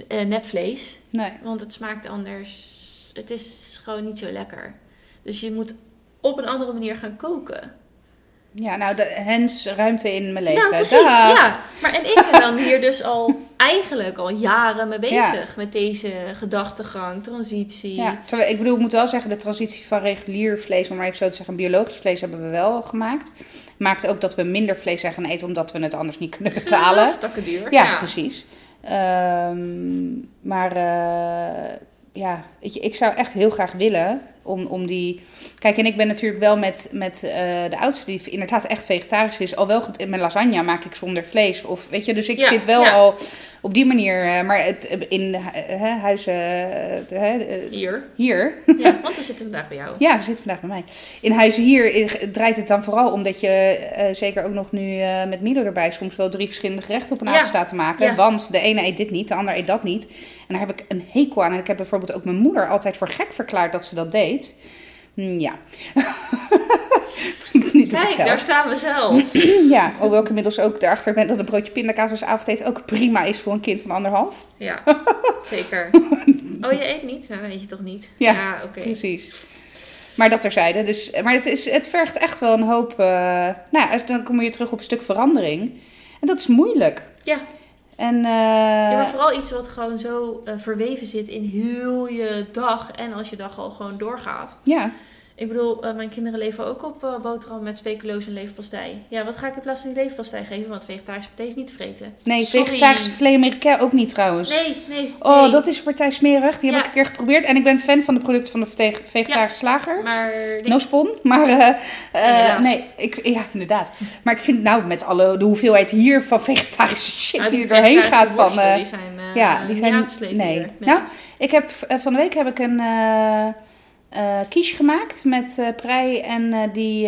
eh net vlees. Nee. Want het smaakt anders. Het is gewoon niet zo lekker. Dus je moet op een andere manier gaan koken. Ja, nou, de hens ruimte in mijn leven. Nou, precies, Dag. ja. Maar en ik ben dan hier dus al eigenlijk al jaren mee Ja. bezig. Met deze gedachtegang, transitie. Ja, terwijl, ik bedoel, ik moet wel zeggen, de transitie van regulier vlees, om maar even zo te zeggen, biologisch vlees hebben we wel gemaakt. Maakt ook dat we minder vlees zijn gaan eten, omdat we het anders niet kunnen betalen. Stakken duur. Ja, precies. Ehm, maar eh, ja, ik zou echt heel graag willen om, om die... Kijk, en ik ben natuurlijk wel met, met eh, de oudste die inderdaad echt vegetarisch is. Al wel goed, in mijn lasagne maak ik zonder vlees. Of, weet je, dus ik Ja, zit wel ja. al op die manier. eh, maar het, in eh, huizen eh, eh, Hier. hier... Ja, want we zitten vandaag bij jou. Ja, we zitten vandaag bij mij. In Huizen hier draait het dan vooral omdat je zeker ook nog nu met Milo erbij soms wel drie verschillende gerechten op een Ja. avond staat te maken. Want de ene eet dit niet, de ander eet dat niet. En daar heb ik een hekel aan. En ik heb bijvoorbeeld ook mijn moeder altijd voor gek verklaard dat ze dat deed. Hm, Ja. niet Kijk, daar staan we zelf. Ja, hoewel ik inmiddels ook erachter ben dat een broodje pindakaas als avondeten ook prima is voor een kind van anderhalf. Ja, zeker. Oh, je eet niet? Nou, dan eet je toch niet? Ja, oké. Precies. Maar dat terzijde. Dus, maar het, is, het vergt echt wel een hoop. eh, nou, dan kom je terug op een stuk verandering. En dat is moeilijk. Ja. En, eh, ja, maar vooral iets wat gewoon zo eh, verweven zit in heel je dag. En als je dag al gewoon doorgaat. ja, Ik bedoel, eh, mijn kinderen leven ook op eh, boterham met speculoos en leverpastei. Ja, wat ga ik in plaats van die leverpastei geven? Want vegetarische partij is niet te vreten. nee, Sorry. vegetarische filet ook niet trouwens. Nee, nee. Oh, nee. dat is partij smerig. Die heb Ja. ik een keer geprobeerd. En ik ben fan van de producten van de vege- vegetarische slager. Maar nee. No spon, maar eh, nee, ik, ja, inderdaad. Maar ik vind nou met alle de hoeveelheid hier van vegetarische shit Nou, die er doorheen gaat van. eh, die zijn, ja, die zijn nee. hier. Nou, ik heb van de week heb ik een quiche gemaakt met eh prei en eh, die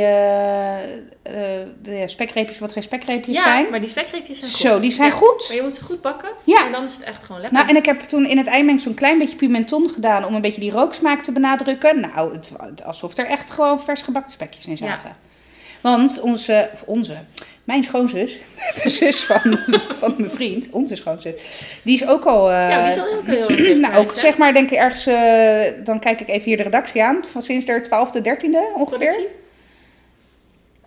ja, spekreepjes wat geen spekreepjes ja, zijn. maar die spekreepjes zijn goed. Zo, die zijn Ja, goed. Maar je moet ze goed bakken. Ja. En dan is het echt gewoon lekker. Nou, en ik heb toen in het eindmengsel een klein beetje pimenton gedaan om een beetje die rooksmaak te benadrukken. Nou, het, alsof er echt gewoon vers gebakte spekjes in zaten. Want onze, onze, mijn schoonzus, de zus van, van mijn vriend, onze schoonzus, die is ook al... eh, ja, die is al heel, erg nou, ook zeg maar, denk ik ergens, eh, dan kijk ik even hier de redactie aan, van sinds de 12e, 13e ongeveer. Productie?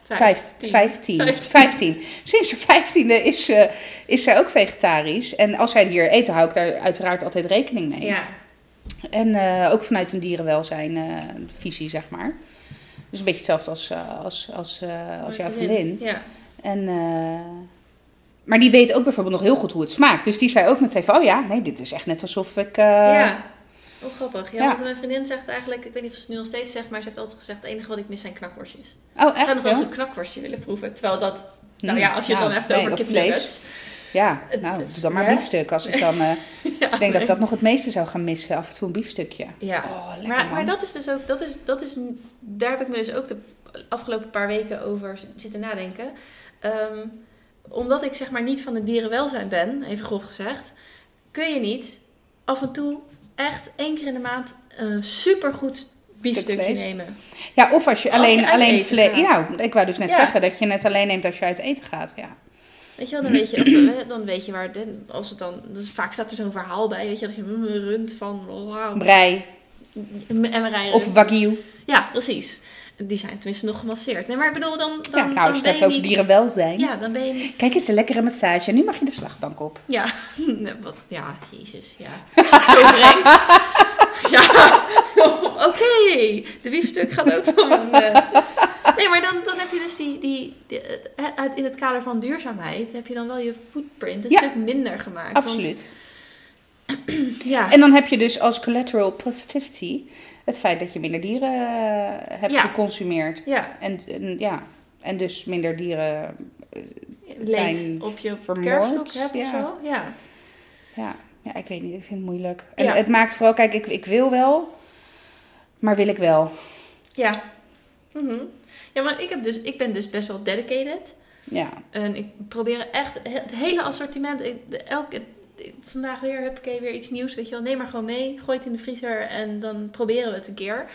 Vijf- Vijftien. Vijftien. Vijftien. Sinds de vijftiende is, eh, is zij ook vegetarisch. En als zij hier eten, hou ik daar uiteraard altijd rekening mee. Ja. En eh, ook vanuit een dierenwelzijn eh, visie, zeg maar. Dus een beetje hetzelfde als, eh, als, als, eh, als jouw vriendin. Ja. En eh, maar die weet ook bijvoorbeeld nog heel goed hoe het smaakt. Dus die zei ook meteen van, oh ja, nee, dit is echt net alsof ik... eh, ja. Oh, grappig. Ja, ja. want mijn vriendin zegt eigenlijk, ik weet niet of ze het nu nog steeds zegt, maar ze heeft altijd gezegd, het enige wat ik mis zijn knakworstjes. Oh, Ik echt? zou nog wel eens een knakworstje willen proeven. Terwijl dat, nou Mm, ja, als je het nou, dan hebt nee, over of kipnuggets. Ja, nou, het- is dan maar biefstuk. Als ik dan... eh, Ja, ik denk dat ik dat nog het meeste zou gaan missen. Af en toe een biefstukje. Ja, Oh, lekker maar, man. maar dat is dus ook, dat is, dat is, daar heb ik me dus ook de afgelopen paar weken over zitten nadenken. Ehm, omdat ik zeg maar niet van het dierenwelzijn ben, even grof gezegd, kun je niet af en toe echt één keer in de maand een supergoed biefstukje nemen. Ja, of als je Als alleen, je alleen vlees... Ja, ik wou dus net Ja. zeggen dat je het alleen neemt als je uit eten gaat. Ja. Weet je wel, dan weet je, of, dan weet je waar, als het dan, dus vaak staat er zo'n verhaal bij, weet je, dat je mm, rund van, wow, Brei en rijden of wagyu. Ja, precies. Die zijn tenminste nog gemasseerd. Nee, maar ik bedoel, dan, dan, Ja, nou, dan als je het ben je over niet... dierenwelzijn. Ja, dan ben je niet... Kijk eens, een lekkere massage. Nu mag je de slagbank op. Ja, nee, wat, ja, jezus, ja. Als je zo brengt. Ja, oké. De biefstuk gaat ook van eh, Nee, maar dan, dan heb je dus die... die, die eh, uit, in het kader van duurzaamheid heb je dan wel je footprint een Ja. stuk minder gemaakt. Want- Absoluut. ja, En dan heb je dus als collateral positivity het feit dat je minder dieren eh, hebt Ja. geconsumeerd. ja, En, en, ja, en dus minder dieren. leed zijn op je vermoord, hebt of ja. zo. Ja. Ja, ja, ik weet niet, ik vind het moeilijk. En Ja. het maakt vooral, kijk, ik, ik wil wel, maar wil ik wel? Ja. Mhm. Ja, maar ik, heb dus, ik ben dus best wel dedicated. Ja, En ik probeer echt het hele assortiment. Elke, vandaag weer heb ik weer iets nieuws. Weet je wel, neem maar gewoon mee. Gooi het in de vriezer en dan proberen we het een keer.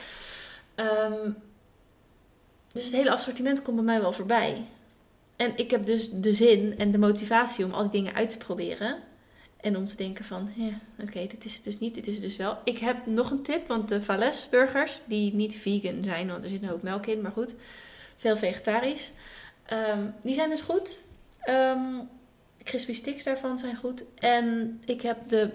Ehm, dus het hele assortiment komt bij mij wel voorbij. En ik heb dus de zin en de motivatie om al die dingen uit te proberen. En om te denken van, ja, oké, dit is het dus niet, dit is het dus wel. Ik heb nog een tip, want de Valles burgers, die niet vegan zijn, want er zit een hoop melk in, maar goed, veel vegetarisch. Ehm, die zijn dus goed. Ehm crispy sticks daarvan zijn goed. En ik heb de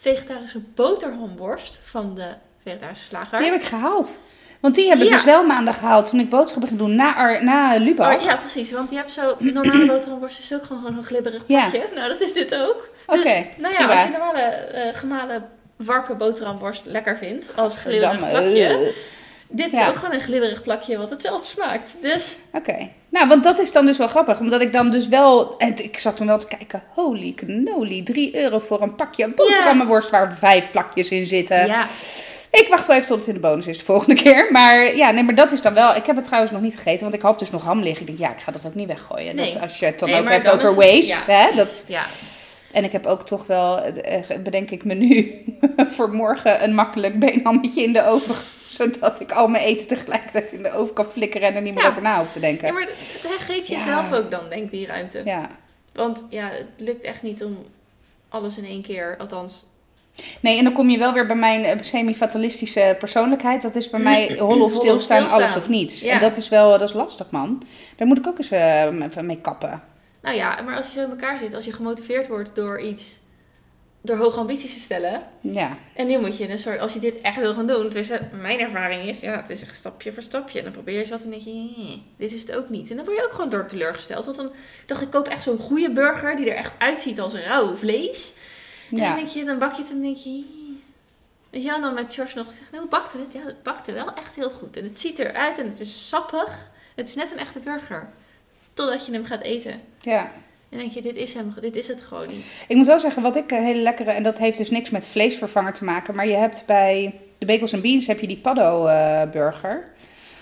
vegetarische boterhamworst van de vegetarische slager. die heb ik gehaald. Want die heb ik Ja. dus wel maandag gehaald toen ik boodschappen ging doen na, Ar- na Lubach. Oh, ja, precies. Want je hebt zo... Normale boterhamworst is ook gewoon, gewoon een glibberig Ja. plakje. Nou, dat is dit ook. Dus, nou ja, prima. als je normale eh, gemalen warme boterhamworst lekker vindt, als glibberig Gadverdamme, plakje. Dit is Ja. ook gewoon een glibberig plakje wat hetzelfde smaakt. Dus Oké. Nou, want dat is dan dus wel grappig. Omdat ik dan dus wel... En ik zat toen wel te kijken. Holy cannoli. 3 euro voor een pakje boterhammenworst waar vijf plakjes in zitten. ja, Ik wacht wel even tot het in de bonus is de volgende keer. Maar ja, nee, maar dat is dan wel... Ik heb het trouwens nog niet gegeten. Want ik had dus nog ham liggen. Ik denk, ja, ik ga dat ook niet weggooien. Nee. Dat, als je het dan Nee, ook hebt over waste. ja, hè, precies. dat, Ja, en ik heb ook toch wel, eh, bedenk ik me nu, voor morgen een makkelijk beenhammetje in de oven. Zodat ik al mijn eten tegelijkertijd in de oven kan flikkeren en er niet meer Ja. over na hoef te denken. ja maar dat- geef je Ja. zelf ook dan, denk ik, die ruimte. Ja. Want ja, het lukt echt niet om alles in één keer, althans... Nee, en dan kom je wel weer bij mijn eh, semi-fatalistische persoonlijkheid. Dat is bij mij hollen of stilstaan, alles of niets. Ja. En dat is wel, dat is lastig man. Daar moet ik ook eens even mee kappen. Nou ja, maar als je zo in elkaar zit, als je gemotiveerd wordt door iets... Door hoge ambities te stellen... Ja, En nu moet je een soort, als je dit echt wil gaan doen, dus mijn ervaring is, ja, het is echt stapje voor stapje. En dan probeer je eens wat en denk je, "Nee, dit is het ook niet. En dan word je ook gewoon door teleurgesteld. Want dan dacht ik, ik koop echt zo'n goede burger die er echt uitziet als rauw vlees. En dan ja. denk je, dan bak je het en dan denk je, weet je en dan met George nog gezegd, nou, hoe bakte het? Ja, het bakte wel echt heel goed. En het ziet eruit en het is sappig. Het is net een echte burger. Totdat je hem gaat eten. ja. En denk je, dit is, hem, dit is het gewoon niet. Ik moet wel zeggen, wat ik een hele lekkere, en dat heeft dus niks met vleesvervanger te maken, maar je hebt bij de Bagels and Beans heb je die paddo eh, burger.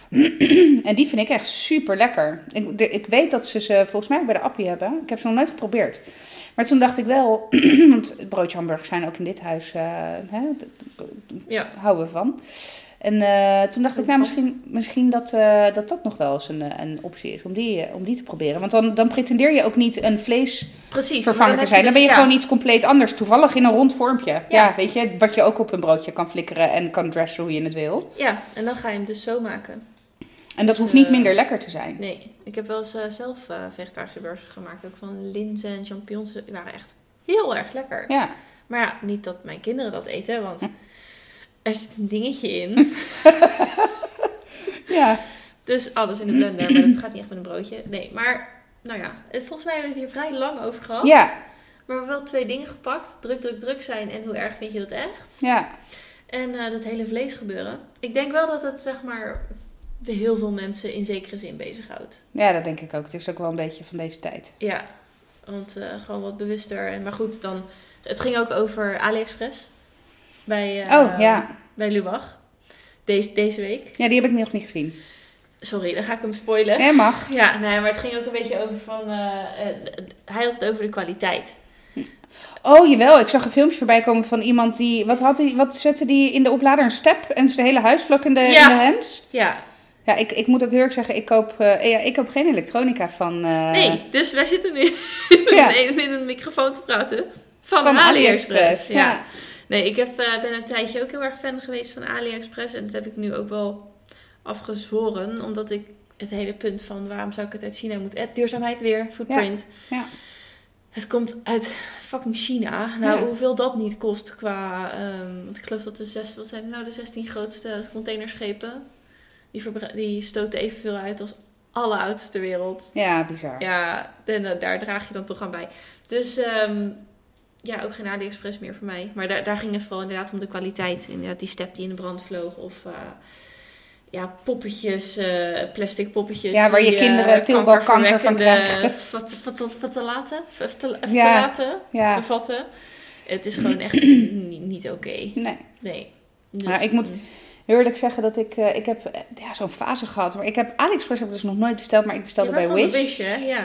en die vind ik echt super lekker. Ik, de- ik weet dat ze ze volgens mij bij de Appie hebben. Ik heb ze nog nooit geprobeerd. Maar toen dacht ik wel, want broodje hamburgers zijn ook in dit huis, eh, hè, Ja. houden we van. En eh, toen dacht ik, nou, misschien, misschien dat, eh, dat dat nog wel eens een, eh, een optie is om die, om die te proberen. Want dan, dan pretendeer je ook niet een vlees Precies. vervangen maar te zijn. Dan ben je dus- gewoon iets compleet anders. Toevallig in een rond vormpje. Ja. Ja. weet je, wat je ook op een broodje kan flikkeren en kan dressen hoe je het wil. Ja, en dan ga je hem dus zo maken. En dat Dus, hoeft niet minder lekker te zijn. Nee, ik heb wel eens zelf vegetarische burgers gemaakt. Ook van linzen en champignons. Die waren echt heel erg lekker. Ja, Maar ja, niet dat mijn kinderen dat eten, want er zit een dingetje in. ja. Dus alles in de blender, maar dat gaat niet echt met een broodje. Nee, maar nou ja, het- volgens mij hebben we het hier vrij lang over gehad. Ja, Maar we hebben wel twee dingen gepakt. Druk, druk, druk zijn en hoe erg vind je dat echt? ja. En eh, dat hele vlees gebeuren. Ik denk wel dat het zeg maar heel veel mensen in zekere zin bezighoudt. ja, dat denk ik ook. Het is ook wel een beetje van deze tijd. Ja, want eh, gewoon wat bewuster. En, maar goed, dan, het ging ook over AliExpress. Bij, eh, oh, ja. bij Lubach. Deze, deze week. Ja, die heb ik nog niet gezien. Sorry, dan ga ik hem spoilen. Nee, mag. Ja, nee, maar het ging ook een beetje over van... eh, eh, hij had het over de kwaliteit. Oh, jawel. Ik zag een filmpje voorbij komen van iemand die... Wat, had die, wat zette die in de oplader? Een step en zijn hele huis vlog in de, Ja. in de hands? Ja, Ja, ik, ik moet ook heel erg zeggen, ik koop, eh, ja, ik koop geen elektronica van... eh, nee. Dus wij zitten nu Ja. in, in een microfoon te praten van, van AliExpress. AliExpress. Ja. Ja. Nee, ik heb, eh, ben een tijdje ook heel erg fan geweest van AliExpress. En dat heb ik nu ook wel afgezworen. Omdat ik het hele punt van waarom zou ik het uit China moeten... eh, Duurzaamheid weer, footprint. Ja. Het komt uit fucking China. Nou, Ja. hoeveel dat niet kost qua... ehm, want ik geloof dat de zes... Wat zijn er nou de 16 grootste containerschepen? Die, die stoten evenveel uit als alle auto's ter wereld. ja, bizar. Ja, en eh, daar draag je dan toch aan bij. Dus ehm, ja, ook geen AliExpress meer voor mij. Maar daar, daar ging het vooral inderdaad om de kwaliteit. Inderdaad, die step die in de brand vloog. Of eh, ja, poppetjes, eh, plastic poppetjes. Ja, waar je die, eh, kinderen tilbalkanker van krijgen. vat- vat- Vatalaten? Vat- Ja. Vatalaten Ja, bevatten. Het is gewoon echt niet, niet oké. nee. Nee. Dus, Ja, ik moet- Heel eerlijk zeggen dat ik, eh, ik heb eh, ja, zo'n fase gehad. Maar ik heb AliExpress heb ik dus nog nooit besteld, maar ik bestelde Ja, maar bij. Wish, hè? Ja.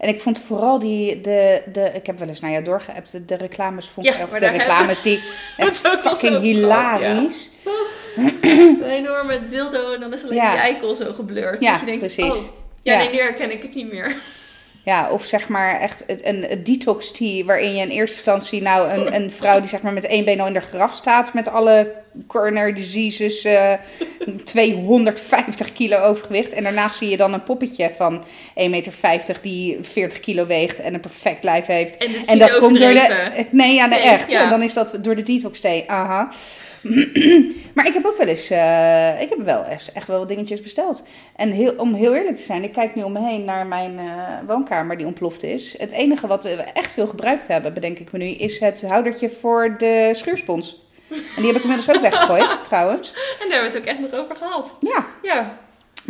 En ik vond vooral die, de, de, ik heb wel eens naar jou doorgeappt, de, reclames vond Ja, of maar de reclames die echt fucking ja. hilarisch. Een enorme dildo en dan is alleen Ja. die eikel zo geblurred. Ja, dat je denkt, precies. Oh, ja, Ja. nee, nu herken ik het niet meer. Ja, of zeg maar echt een, een detox tea waarin je in eerste instantie nou een, een vrouw die zeg maar met één been al in de graf staat met alle coronary diseases, eh 250 kilo overgewicht. En daarnaast zie je dan een poppetje van 1,50 meter die 40 kilo weegt en een perfect lijf heeft. En dat komt door de. Nee, ja, nee, Nee, echt. ja. En dan is dat door de detox thee. Aha. maar ik heb ook wel eens. eh, ik heb wel eens echt wel wat dingetjes besteld. En heel, om heel eerlijk te zijn, ik kijk nu om me heen naar mijn eh, woonkamer die ontploft is. Het enige wat we echt veel gebruikt hebben, bedenk ik me nu, is het houdertje voor de schuurspons. En die heb ik inmiddels ook weggegooid, trouwens. En daar hebben we het ook echt nog over gehad. Ja, Ja.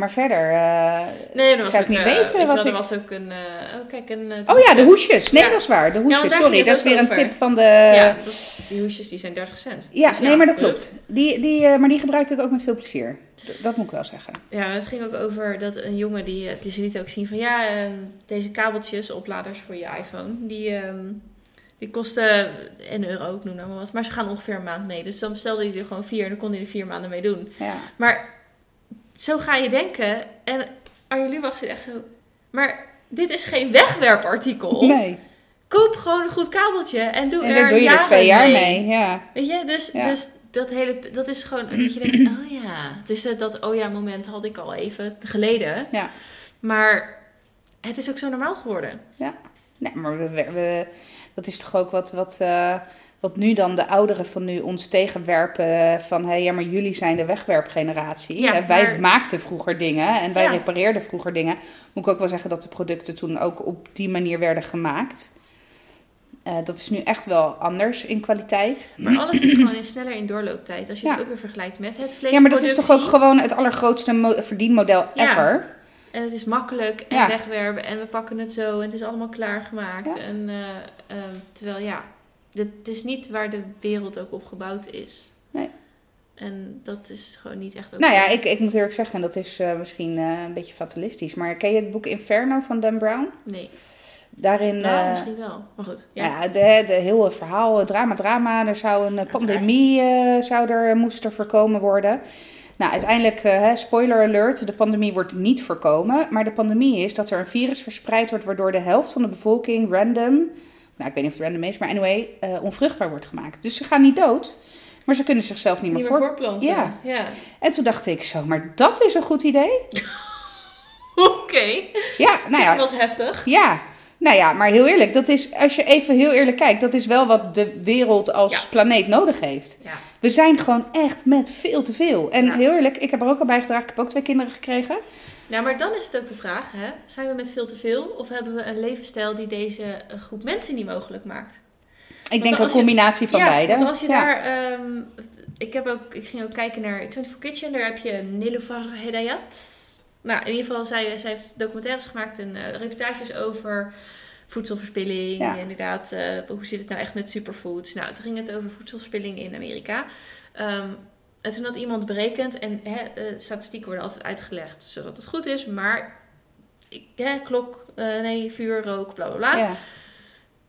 Maar verder. eh, Nee, dat was Zou ik ook, niet eh, weten wat wel, Er was ook een... eh, oh, kijk, een... Oh ja, de hoesje. hoesjes. Nee, Ja. dat is waar. De hoesjes. Sorry, dat is weer een tip van de. ja, dat, die hoesjes die zijn 30 cent. Ja, Dus nee, maar dat klopt. Die, die, maar die gebruik ik ook met veel plezier. D- dat moet ik wel zeggen. Ja, het ging ook over dat een jongen die, die ze liet ook zien van ja, ehm, deze kabeltjes, opladers voor je iPhone, die, ehm, die kosten een euro, ik noem nou maar wat, maar ze gaan ongeveer een maand mee. Dus dan bestelde hij er gewoon vier en dan kon hij er vier maanden mee doen. Ja. Maar zo ga je denken en Arjen Lubach zit echt zo, maar dit is geen wegwerpartikel. Nee. Koop gewoon een goed kabeltje en doe En er daar doe je er twee jaar mee. Ja. Weet je, dus, Ja. dus dat hele, dat is gewoon dat je denkt, oh ja, het is eh, dat oh ja moment had ik al even geleden. Ja. Maar het is ook zo normaal geworden. Nee, maar we, we, we- dat is toch ook wat, wat, eh, wat nu dan de ouderen van nu ons tegenwerpen. Van hé, ja, maar jullie zijn de wegwerpgeneratie. Ja, en wij maar- maakten vroeger dingen en wij Ja. repareerden vroeger dingen. Moet ik ook wel zeggen dat de producten toen ook op die manier werden gemaakt. Eh, dat is nu echt wel anders in kwaliteit. Maar alles is gewoon in sneller in doorlooptijd. Als je het ook weer vergelijkt met het vlees. Ja, maar dat is toch ook gewoon het allergrootste mo- verdienmodel ever. En het is makkelijk en wegwerpen en we pakken het zo en het is allemaal klaargemaakt. En, eh, ehm, terwijl ja, het is niet waar de wereld ook op gebouwd is. Nee. En dat is gewoon niet echt ook. Nou ja, ik, ik moet eerlijk zeggen, en dat is eh, misschien eh, een beetje fatalistisch. Maar ken je het boek Inferno van Dan Brown? Nee. Daarin. Nou, eh, misschien wel. Maar goed. Ja. Ja, de, de hele verhaal, drama, drama. Er zou een pandemie zou er, moest er voorkomen worden. Nou, uiteindelijk, spoiler alert, de pandemie wordt niet voorkomen. Maar de pandemie is dat er een virus verspreid wordt... waardoor de helft van de bevolking random... Nou, ik weet niet of het random is, maar anyway, eh, onvruchtbaar wordt gemaakt. Dus ze gaan niet dood, maar ze kunnen zichzelf niet meer, Niet meer voor... voorplanten. Ja. ja. En toen dacht ik zo, maar dat is een goed idee? Oké. Ja, nou ja, Wat heftig. Ja, nou ja, maar heel eerlijk, dat is, als je even heel eerlijk kijkt, dat is wel wat de wereld als Ja. planeet nodig heeft. Ja. We zijn gewoon echt met veel te veel. En Ja. heel eerlijk, ik heb er ook al bij gedragen, ik heb ook twee kinderen gekregen. Nou, maar dan is het ook de vraag, hè? zijn we met veel te veel of hebben we een levensstijl die deze eh, groep mensen niet mogelijk maakt? Ik denk een je- combinatie van ja, beide. Want als je Ja. daar, ehm, ik, heb ook, ik ging ook kijken naar 24 Kitchen, daar heb je Niloufar Hedayat. Nou, in ieder geval, zij, zij heeft documentaires gemaakt en eh, reportages over voedselverspilling. Ja. Inderdaad, eh, hoe zit het nou echt met superfoods? Nou, toen ging het over voedselverspilling in Amerika. Ehm, en toen had iemand berekend, en hè, eh, statistieken worden altijd uitgelegd zodat het goed is, maar ik, hè, klok, eh, nee, vuur, rook, bla bla bla. Ja.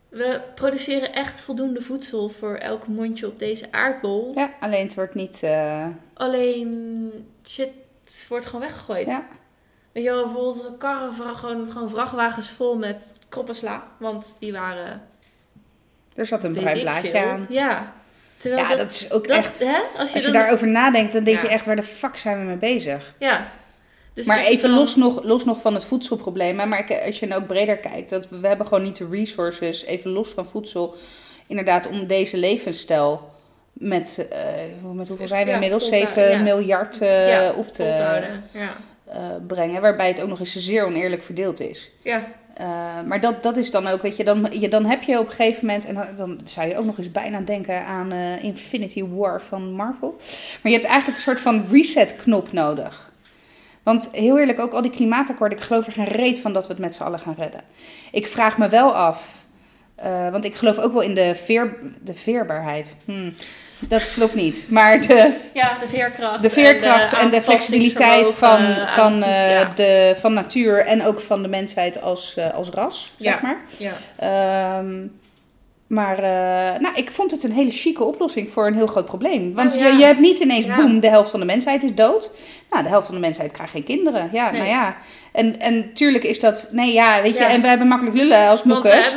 We produceren echt voldoende voedsel voor elk mondje op deze aardbol. ja, alleen het wordt niet... eh, Alleen shit wordt gewoon weggegooid. ja. Weet je wel, bijvoorbeeld karren, gewoon, gewoon vrachtwagens vol met kroppensla. Want die waren, Er zat een bruin blaadje aan. Ja. Terwijl Ja, dat is ook dat- echt... Hè? Als je, Als je dan, daarover nadenkt, dan denk Ja. je echt, waar de fuck zijn we mee bezig? Ja. Dus maar even dan- los nog, los nog van het voedselprobleem. hè, Maar als je nou ook breder kijkt, dat we, we hebben gewoon niet de resources, even los van voedsel, inderdaad, om deze levensstijl met, eh, met hoeveel zijn we Ja, inmiddels? vol te- 7 ja. miljard eh ja, op te eh, brengen. Waarbij het ook nog eens zeer oneerlijk verdeeld is. Ja. Eh, maar dat, dat is dan ook, weet je dan, je, dan heb je op een gegeven moment, en dan, zou je ook nog eens bijna denken aan eh, Infinity War van Marvel. Maar je hebt eigenlijk een soort van reset-knop nodig. Want heel eerlijk, ook al die klimaatakkoorden, ik geloof er geen reet van dat we het met z'n allen gaan redden. Ik vraag me wel af, eh, want ik geloof ook wel in de, veer, de veerbaarheid. Hm, dat klopt niet. Maar de, ja, de veerkracht. de veerkracht en de, flexibiliteit van, eh, van, eh, ja. de, van natuur en ook van de mensheid als, eh, als ras, zeg Ja. maar. ja. Ehm, maar nou, ik vond het een hele chique oplossing voor een heel groot probleem. Want Oh, ja. je, je hebt niet ineens, boem, de helft van de mensheid is dood. Nou, de helft van de mensheid krijgt geen kinderen. Ja, Nee. nou ja. En, en tuurlijk is dat, nee ja, weet je, en we hebben makkelijk lullen als moekers.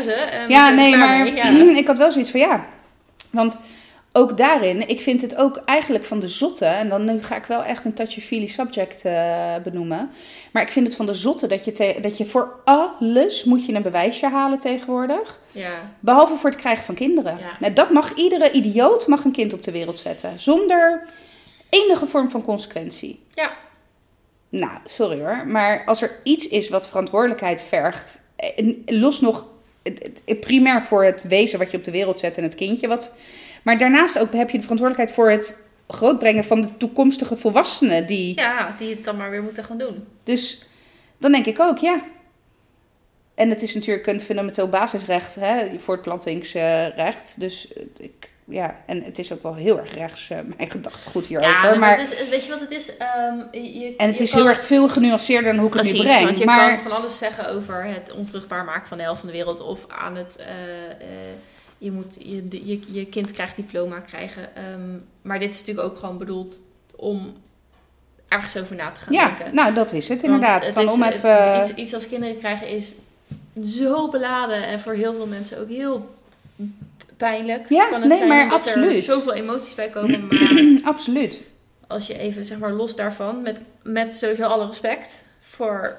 Ja, nee, maar ik had wel zoiets van ja. Want ook daarin, ik vind het ook eigenlijk van de zotte, en dan nu ga ik wel echt een touchy-feely subject eh, benoemen. Maar ik vind het van de zotte dat je, te- dat je voor alles moet je een bewijsje halen tegenwoordig. Ja. Behalve voor het krijgen van kinderen. Ja. Nou, dat mag iedere idioot mag een kind op de wereld zetten. Zonder enige vorm van consequentie. Ja. Nou, sorry hoor. Maar als er iets is wat verantwoordelijkheid vergt. eh, Los nog primair voor het wezen wat je op de wereld zet en het kindje. Wat, maar daarnaast ook heb je de verantwoordelijkheid voor het grootbrengen van de toekomstige volwassenen. Die, ja, die het dan maar weer moeten gaan doen. Dus dan denk ik ook, ja. En het is natuurlijk een fundamenteel basisrecht, hè, voortplantingsrecht. Dus eh, ik, ja, en het is ook wel heel erg rechts, eh, mijn gedachtegoed hierover. Ja, maar, maar, het is, weet je wat het is? Ehm, je, en het is kan- heel erg veel genuanceerder dan hoe ik Precies, het nu breng. want je maar kan van alles zeggen over het onvruchtbaar maken van de helft van de wereld. Of aan het, eh, eh, je moet je, je, je kind krijgt diploma krijgen. Ehm, maar dit is natuurlijk ook gewoon bedoeld om ergens over na te gaan ja, denken. nou dat is het inderdaad. het Van is- om het- even... iets, iets als kinderen krijgen is zo beladen en voor heel veel mensen ook heel pijnlijk. Ja, kan het nee, zijn, maar omdat absoluut. er zoveel emoties bij komen. Maar Absoluut. als je even, zeg maar, los daarvan, met, met sowieso alle respect voor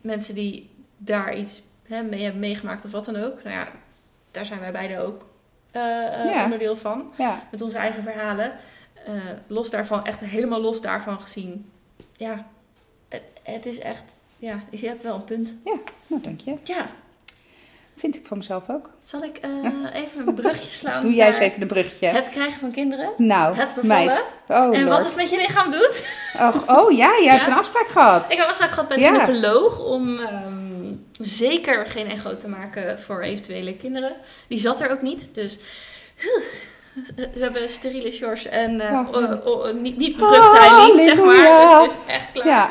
mensen die daar iets hè, mee hebben meegemaakt of wat dan ook. Nou ja, daar zijn wij beide ook eh, eh, Ja. onderdeel van, Ja, met onze eigen verhalen. Eh, los daarvan, echt helemaal los daarvan gezien. Ja, het, het is echt, ja, je hebt wel een punt. nou dank je. Ja, Vind ik van mezelf ook. zal ik eh, even een brugje slaan? Doe jij eens even een bruggetje. Het krijgen van kinderen. nou, het bevallen. meid. Oh, en wat het met je lichaam doet. Och, oh ja, jij hebt een afspraak gehad. Ik had afspraak gehad met een Ja. gynaecoloog om ehm, zeker geen echo te maken voor eventuele kinderen. Die zat er ook niet, dus we hebben steriele shorts en eh, Oh. oh, oh, niet, niet bevrucht zeg maar. Dus het is echt klaar. Ja,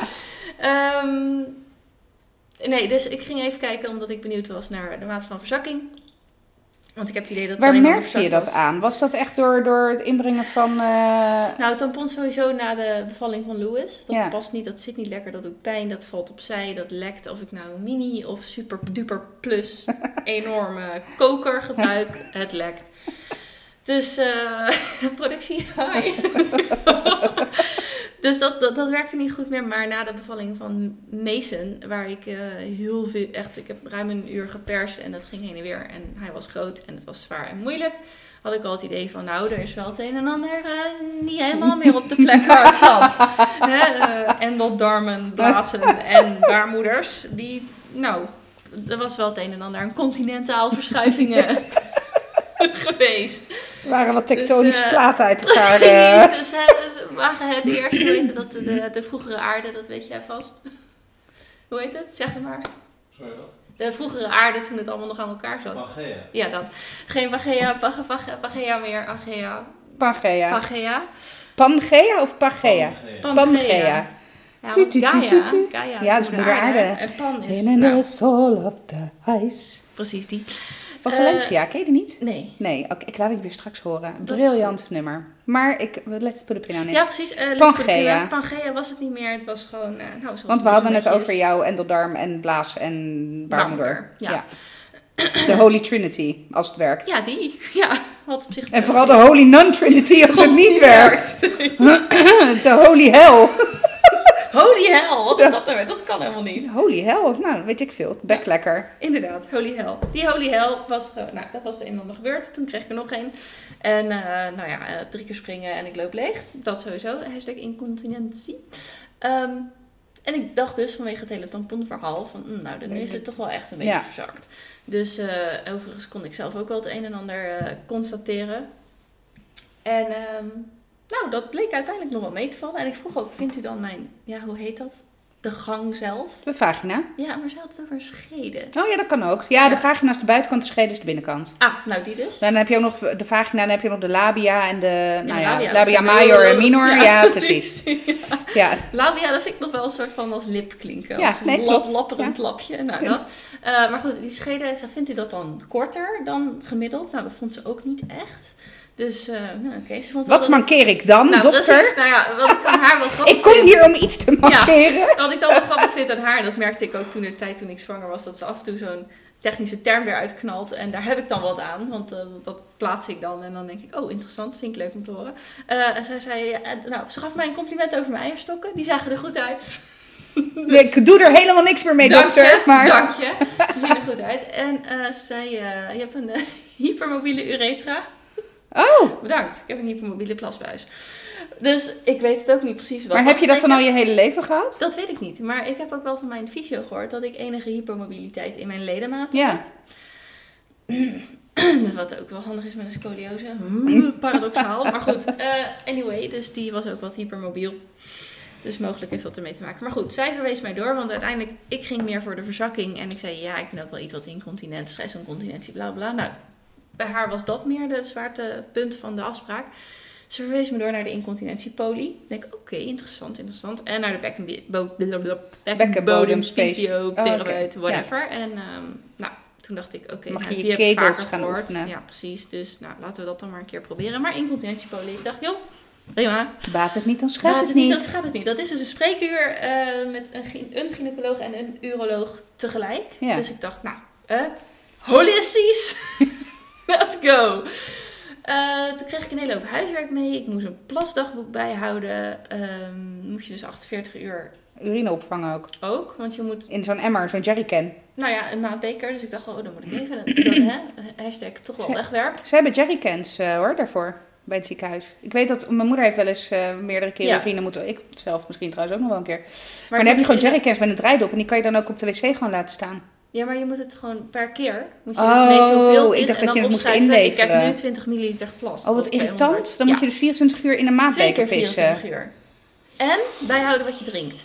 Ehm, nee, dus ik ging even kijken omdat ik benieuwd was naar de mate van verzakking. Want ik heb het idee dat Waar merkte je dat was. aan? Was dat echt door, door het inbrengen van... eh, Nou, tampon sowieso na de bevalling van Louis. Dat Ja. past niet, dat zit niet lekker, dat doet pijn, dat valt opzij, dat lekt. Of ik nou mini of super duper plus enorme koker gebruik, het lekt. Dus eh productie, hi. dus dat, dat, dat werkte niet goed meer. Maar na de bevalling van Mason, waar ik eh, heel veel, echt, ik heb ruim een uur geperst en dat ging heen en weer. En hij was groot en het was zwaar en moeilijk. had ik al het idee van, nou, er is wel het een en ander eh, niet helemaal meer op de plek waar het zat. Hè, eh, endeldarmen, blazen en baarmoeders, die, nou, er was wel het een en ander aan continentaal verschuivingen geweest. Er waren wat tektonische Dus, eh, platen uit elkaar. eh. Precies, dus hè, ze waren het eerste, heet het, dat de, de, de vroegere aarde, dat weet jij vast. Hoe heet het? Zeg het maar. Sorry, wat? De vroegere aarde toen het allemaal nog aan elkaar zat. Pangea. Ja, dat. Geen Pagea, Pagea, Pagea, Pagea meer, Agea, Pangea. Pagea. Pangea of Pangea? Pangea. Ja, Tu, tu, tu, Gaia, tu, tu. Gaia Ja, dat is moeder aarde. En Pan is, In nou, the soul of the ice. precies die. Van Valencia, ken je die niet? Nee. Nee, oké, ik laat het je weer straks horen. Dat Briljant nummer. Maar ik, let's put a pin on it. Ja, precies. eh, Pangea. Pangea. Was het niet meer. Het was gewoon, eh, nou, Want we hadden het over is. jou, endeldarm en blaas en baarmoeder. Baarmoeder, ja. De Holy Trinity, als het werkt. Ja, die. Ja, wat op zich... En vooral de Holy Non-Trinity als het niet werkt. De Holy Hell. Holy hell, wat is dat nou weer? Dat kan helemaal niet. Holy Hell, nou, weet ik veel. Bek lekker. Inderdaad, holy hell. Die holy hell was, nou, dat was de een en ander gebeurd. Toen kreeg ik er nog een. En eh, nou ja, eh, drie keer springen en ik loop leeg. Dat sowieso, hashtag incontinentie. Ehm, en ik dacht dus vanwege het hele tamponverhaal van, mm, nou, dan is het toch wel echt een beetje Ja. verzakt. Dus eh, overigens kon ik zelf ook wel het een en ander constateren. En ehm, nou, dat bleek uiteindelijk nog wel mee te vallen. En ik vroeg ook, vindt u dan mijn, ja, hoe heet dat? De gang zelf? De vagina. Ja, maar ze had het over een schede. Oh ja, dat kan ook. Ja, de vagina is de buitenkant, de schede is de binnenkant. Ah, nou die dus. Dan heb je ook nog de vagina, dan heb je nog de labia en de nou ja, labia, major en minor. Ja, ja, precies. Ja, Labia, dat vind ik nog wel een soort van als lip klinken. Ja, Als nee, lap, klopt. lapperend lapje. Nou, dat. Eh, maar goed, die scheden, ze- vindt u dat dan korter dan gemiddeld? Nou, dat vond ze ook niet echt. Dus, eh nou, oké. Ze vond wel wat dat- mankeer ik dan, nou, dokter? precies. Nou ja, wat ik aan haar wel grappig Ik kom vind- hier om iets te mankeren. Wat ik dan wel grappig vind aan haar, dat merkte ik ook toen de tijd toen ik zwanger was, dat ze af en toe zo'n technische term weer uitknalt. En daar heb ik dan wat aan, want eh, dat plaats ik dan. En dan denk ik, oh interessant, vind ik leuk om te horen. Eh, en zij zei, nou, ze gaf mij een compliment over mijn eierstokken. Die zagen er goed uit. Ik doe er helemaal niks meer mee, Dank dokter. je, maar dank je. Ze zien er goed uit. En ze zei, je hebt een hypermobiele uretra. Oh, Bedankt, ik heb een hypermobiele plasbuis. Dus ik weet het ook niet precies wat maar heb je dat dan al je hele leven gehad? Dat weet ik niet. Maar ik heb ook wel van mijn fysio gehoord dat ik enige hypermobiliteit in mijn ledemaat Ja. heb. Wat ook wel handig is met een scoliose. Paradoxaal. Maar goed, eh, anyway, dus die was ook wat hypermobiel. Dus mogelijk heeft dat ermee te maken. Maar goed, zij verwees mij door, want uiteindelijk, ik ging meer voor de verzakking. En ik zei, ja, ik ben ook wel iets wat incontinent, stressoncontinentie, bla bla. Nou, bij haar was dat meer de zwaartepunt van de afspraak. Ze verwees me door naar de incontinentiepolie. Ik denk, oké, interessant, interessant. En naar de bekkenbodem, Bekkenbodem, fysiotherapeut, Oh, whatever. En ehm, nou, toen dacht ik, oké, Mag nou, je die heb ik vaker gaan gehoord. oefenen? Ja, precies. Dus nou, laten we dat dan maar een keer proberen. Maar incontinentiepolie, ik dacht, joh, prima. Baat het niet, dan schaadt het het niet, dat gaat het niet. Dat is dus een spreekuur eh, met een, een gynaecoloog en een uroloog tegelijk. Ja. Dus ik dacht, nou, eh, holistisch, let's go. Eh, toen kreeg ik een hele hoop huiswerk mee. Ik moest een plasdagboek bijhouden. Ehm moest je dus 48 uur Urine opvangen ook. ook. Want je moet, In zo'n emmer, zo'n jerrycan. nou ja, een maatbeker. Dus ik dacht, oh, dan moet ik even, dan, hè, hashtag toch wel wegwerk. Ze hebben jerrycans eh, hoor, daarvoor. Bij het ziekenhuis. Ik weet dat mijn moeder heeft wel eens eh, meerdere keren Ja. urine moeten. Ik zelf misschien trouwens ook nog wel een keer. Maar, Maar dan heb je gewoon jerrycans met een draaidop. En die kan je dan ook op de wc gewoon laten staan. Ja, maar je moet het gewoon per keer. Moet je Oh, dus meten hoeveel het ik is dacht en dat dan je het moest opschrijven. Ik heb nu 20 milliliter geplast. Oh, wat irritant. 200. Dan Ja, moet je dus 24 uur in een maatbeker keer pissen. 24 uur. En bijhouden wat je drinkt.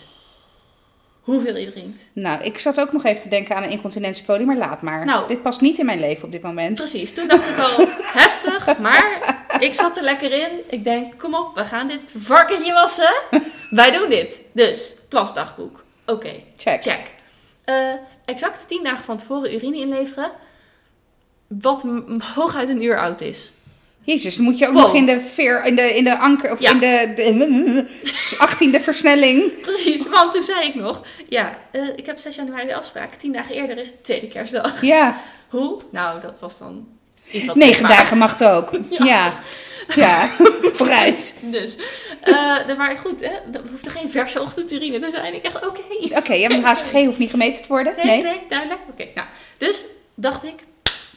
Hoeveel je drinkt. Nou, ik zat ook nog even te denken aan een incontinentiepolie, maar laat maar. Nou. Dit past niet in mijn leven op dit moment. Precies, toen dacht ik al heftig, maar ik zat er lekker in. Ik denk, kom op, we gaan dit varkentje wassen. Wij doen dit. Dus, plasdagboek. Oké, Check. check. Eh, exact 10 dagen van tevoren urine inleveren. Wat hooguit een uur oud is. Jezus, moet je ook Wow. nog in de veer, in de, in de anker, of Ja. in de, de 18e versnelling. Precies, want toen zei ik nog, ja, eh, ik heb 6 januari de afspraak. 10 dagen eerder is het tweede kerstdag. Ja, Hoe? Nou, dat was dan negen dagen mag het ook. Ja, ja, vooruit. Dus, eh dat maar goed, hè, er hoeft er geen verse ochtendurine te zijn. Ik dacht, oké. Oké, ja, maar HCG hoeft niet gemeten te worden. Nee, Nee. nee, duidelijk. Oké, nou, dus dacht ik,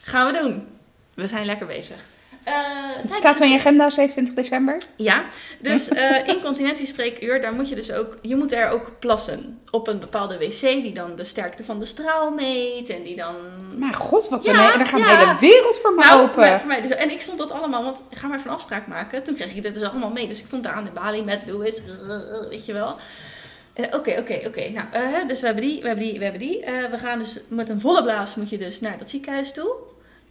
gaan we doen. We zijn lekker bezig. Eh, Het staat in je agenda 27 december. Ja, dus eh incontinentiespreekuur, daar moet je dus ook, je moet er ook plassen op een bepaalde wc die dan de sterkte van de straal meet en die dan... Maar god, wat Ja, een, daar gaat ja. een hele wereld voor me Nou, open. voor mij dus, en ik stond dat allemaal, want ik ga maar even een afspraak maken. Toen kreeg ik dit dus allemaal mee, dus ik stond daar aan de balie met Louis, weet je wel. En Oké, oké, oké. Nou, eh, dus we hebben die, we hebben die, we hebben die. Eh, we gaan dus met een volle blaas moet je dus naar dat ziekenhuis toe.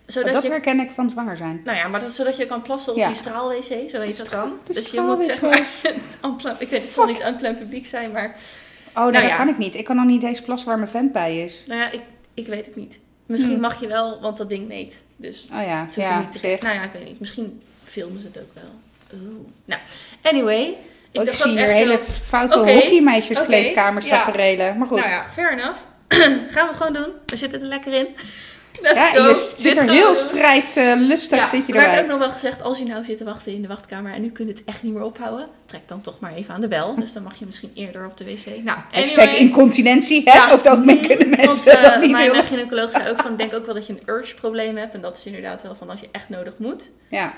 Zodat dat je herken ik van zwanger zijn. Nou ja, maar dat, zodat je kan plassen op Ja. die straal-wc, zo heet dat dan. Dus je moet zeg maar, ik weet het zal niet unplanned publiek zijn, maar Oh, nee, Nou dat ja. kan ik niet. Ik kan nog niet eens plassen waar mijn vent bij is. nou ja, ik, ik weet het niet. Misschien Hm. mag je wel, want dat ding meet. Dus Oh ja, ja, niet te. Nou ja, ik weet niet. Misschien filmen ze het ook wel. Oeh. Nou, anyway. Ik, zie hier hele zo- foute Oké, hockeymeisjes oké, kleedkamers ja. taferelen. Maar goed. Nou ja, fair enough. gaan we gewoon doen. We zitten er lekker in. Let's ja, go. je zit er heel strijdlustig Ja, zit je er werd erbij. ook nog wel gezegd, als je nou zit te wachten in de wachtkamer en nu kunt het echt niet meer ophouden, trek dan toch maar even aan de bel. Dus dan mag je misschien eerder op de wc. Nou, Hashtag incontinentie. Hè? Ja. Over het algemeen kunnen mensen Want eh, dat niet mijn heel... gynaecoloog zei ook van, ik denk ook wel dat je een urge-probleem hebt. En dat is inderdaad wel van als je echt nodig moet, Ja.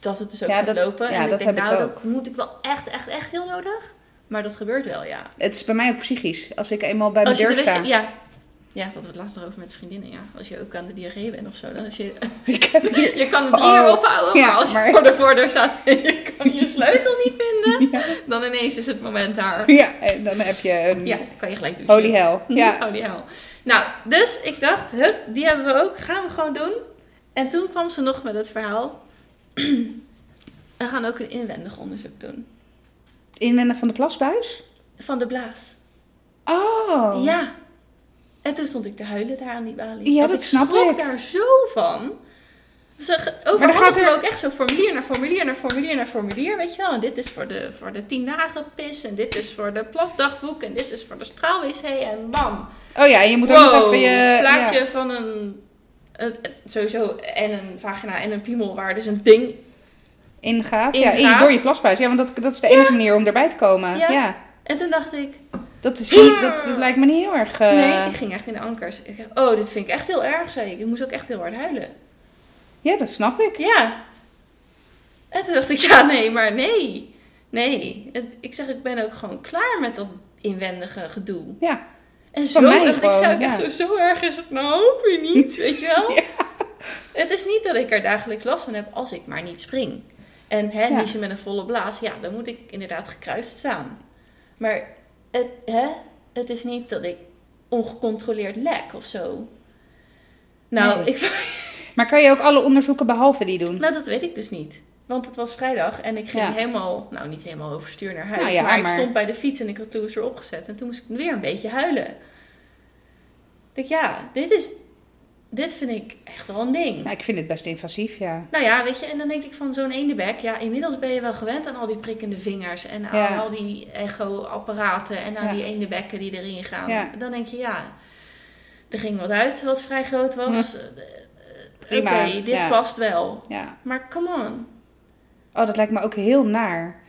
dat het dus ook Ja, gaat dat- lopen. ja, en dat ik denk, heb ik nou, ook. dat moet ik wel echt, echt, echt heel nodig. Maar dat gebeurt wel, ja. Het is bij mij ook psychisch. Als ik eenmaal bij mijn deur de wc sta. ja. Ja, dat hadden we het laatst nog over met vriendinnen, ja. Als je ook aan de diarree bent of zo, dan is je... Hier... Je kan het drie uur Oh, ophouden, ja, maar als je maar- voor de voordeur staat en je kan je sleutel niet vinden, dan ineens is het moment daar. Ja, en dan heb je een Ja, kan je gelijk douchen. holy hell. Ja. Holy hell. Nou, dus ik dacht, hup, die hebben we ook, gaan we gewoon doen. En toen kwam ze nog met het verhaal, we gaan ook een inwendig onderzoek doen. Inwendig van de plasbuis? Van de blaas. Oh. Ja. En toen stond ik te huilen daar aan die balie. Ja, Want dat ik snap schrok ik. daar zo van. Ze, gaat gaat er- ook echt zo formulier naar formulier naar formulier naar formulier, weet je wel. En dit is voor de, voor de tien dagen pis en dit is voor de plasdagboek en dit is voor de straalwc en bam. Oh ja, je moet ook nog even je... plaatje ja. van een, een- sowieso en een vagina en een piemel waar dus een ding. ingaat. Ja, Ingaat. in- door je plasbuis. Ja, want dat, dat is de enige manier om erbij te komen. Ja. Ja. En toen dacht ik, Dat, is niet, dat lijkt me niet heel erg... eh, nee, ik ging echt in de ankers. Ik dacht, oh, dit vind ik echt heel erg, zei ik. Ik moest ook echt heel hard huilen. Ja, dat snap ik. Ja. En toen dacht ik, ja, nee, maar nee. Nee. Het- ik zeg, ik ben ook gewoon klaar met dat inwendige gedoe. Ja. En zo, mij en ik ja. zo, zo erg is het nou ook weer niet, weet je wel? Ja. Het is niet dat ik er dagelijks last van heb als ik maar niet spring. En hè, Ja. niezen met een volle blaas, ja, dan moet ik inderdaad gekruist staan. Maar het, hè, het is niet dat ik ongecontroleerd lek of zo. Nou, Nee. ik, Maar kan je ook alle onderzoeken behalve die doen? nou, dat weet ik dus niet. Want het was vrijdag en ik ging Ja. helemaal, nou niet helemaal overstuur naar huis. Nou ja, maar, maar- ik stond bij de fiets en ik had Louis erop gezet. En toen moest ik weer een beetje huilen. Ik dacht, ja, dit is, dit vind ik echt wel een ding. Nou, ik vind het best invasief, ja. Nou ja, weet je, en dan denk ik van zo'n eendebek. Ja, inmiddels ben je wel gewend aan al die prikkende vingers. En aan Ja. al die echo-apparaten. En aan Ja. die eendebekken die erin gaan. Ja. Dan denk je, ja, er ging wat uit wat vrij groot was. Prima, Oké, dit past wel. ja. Maar come on. Oh, dat lijkt me ook heel naar.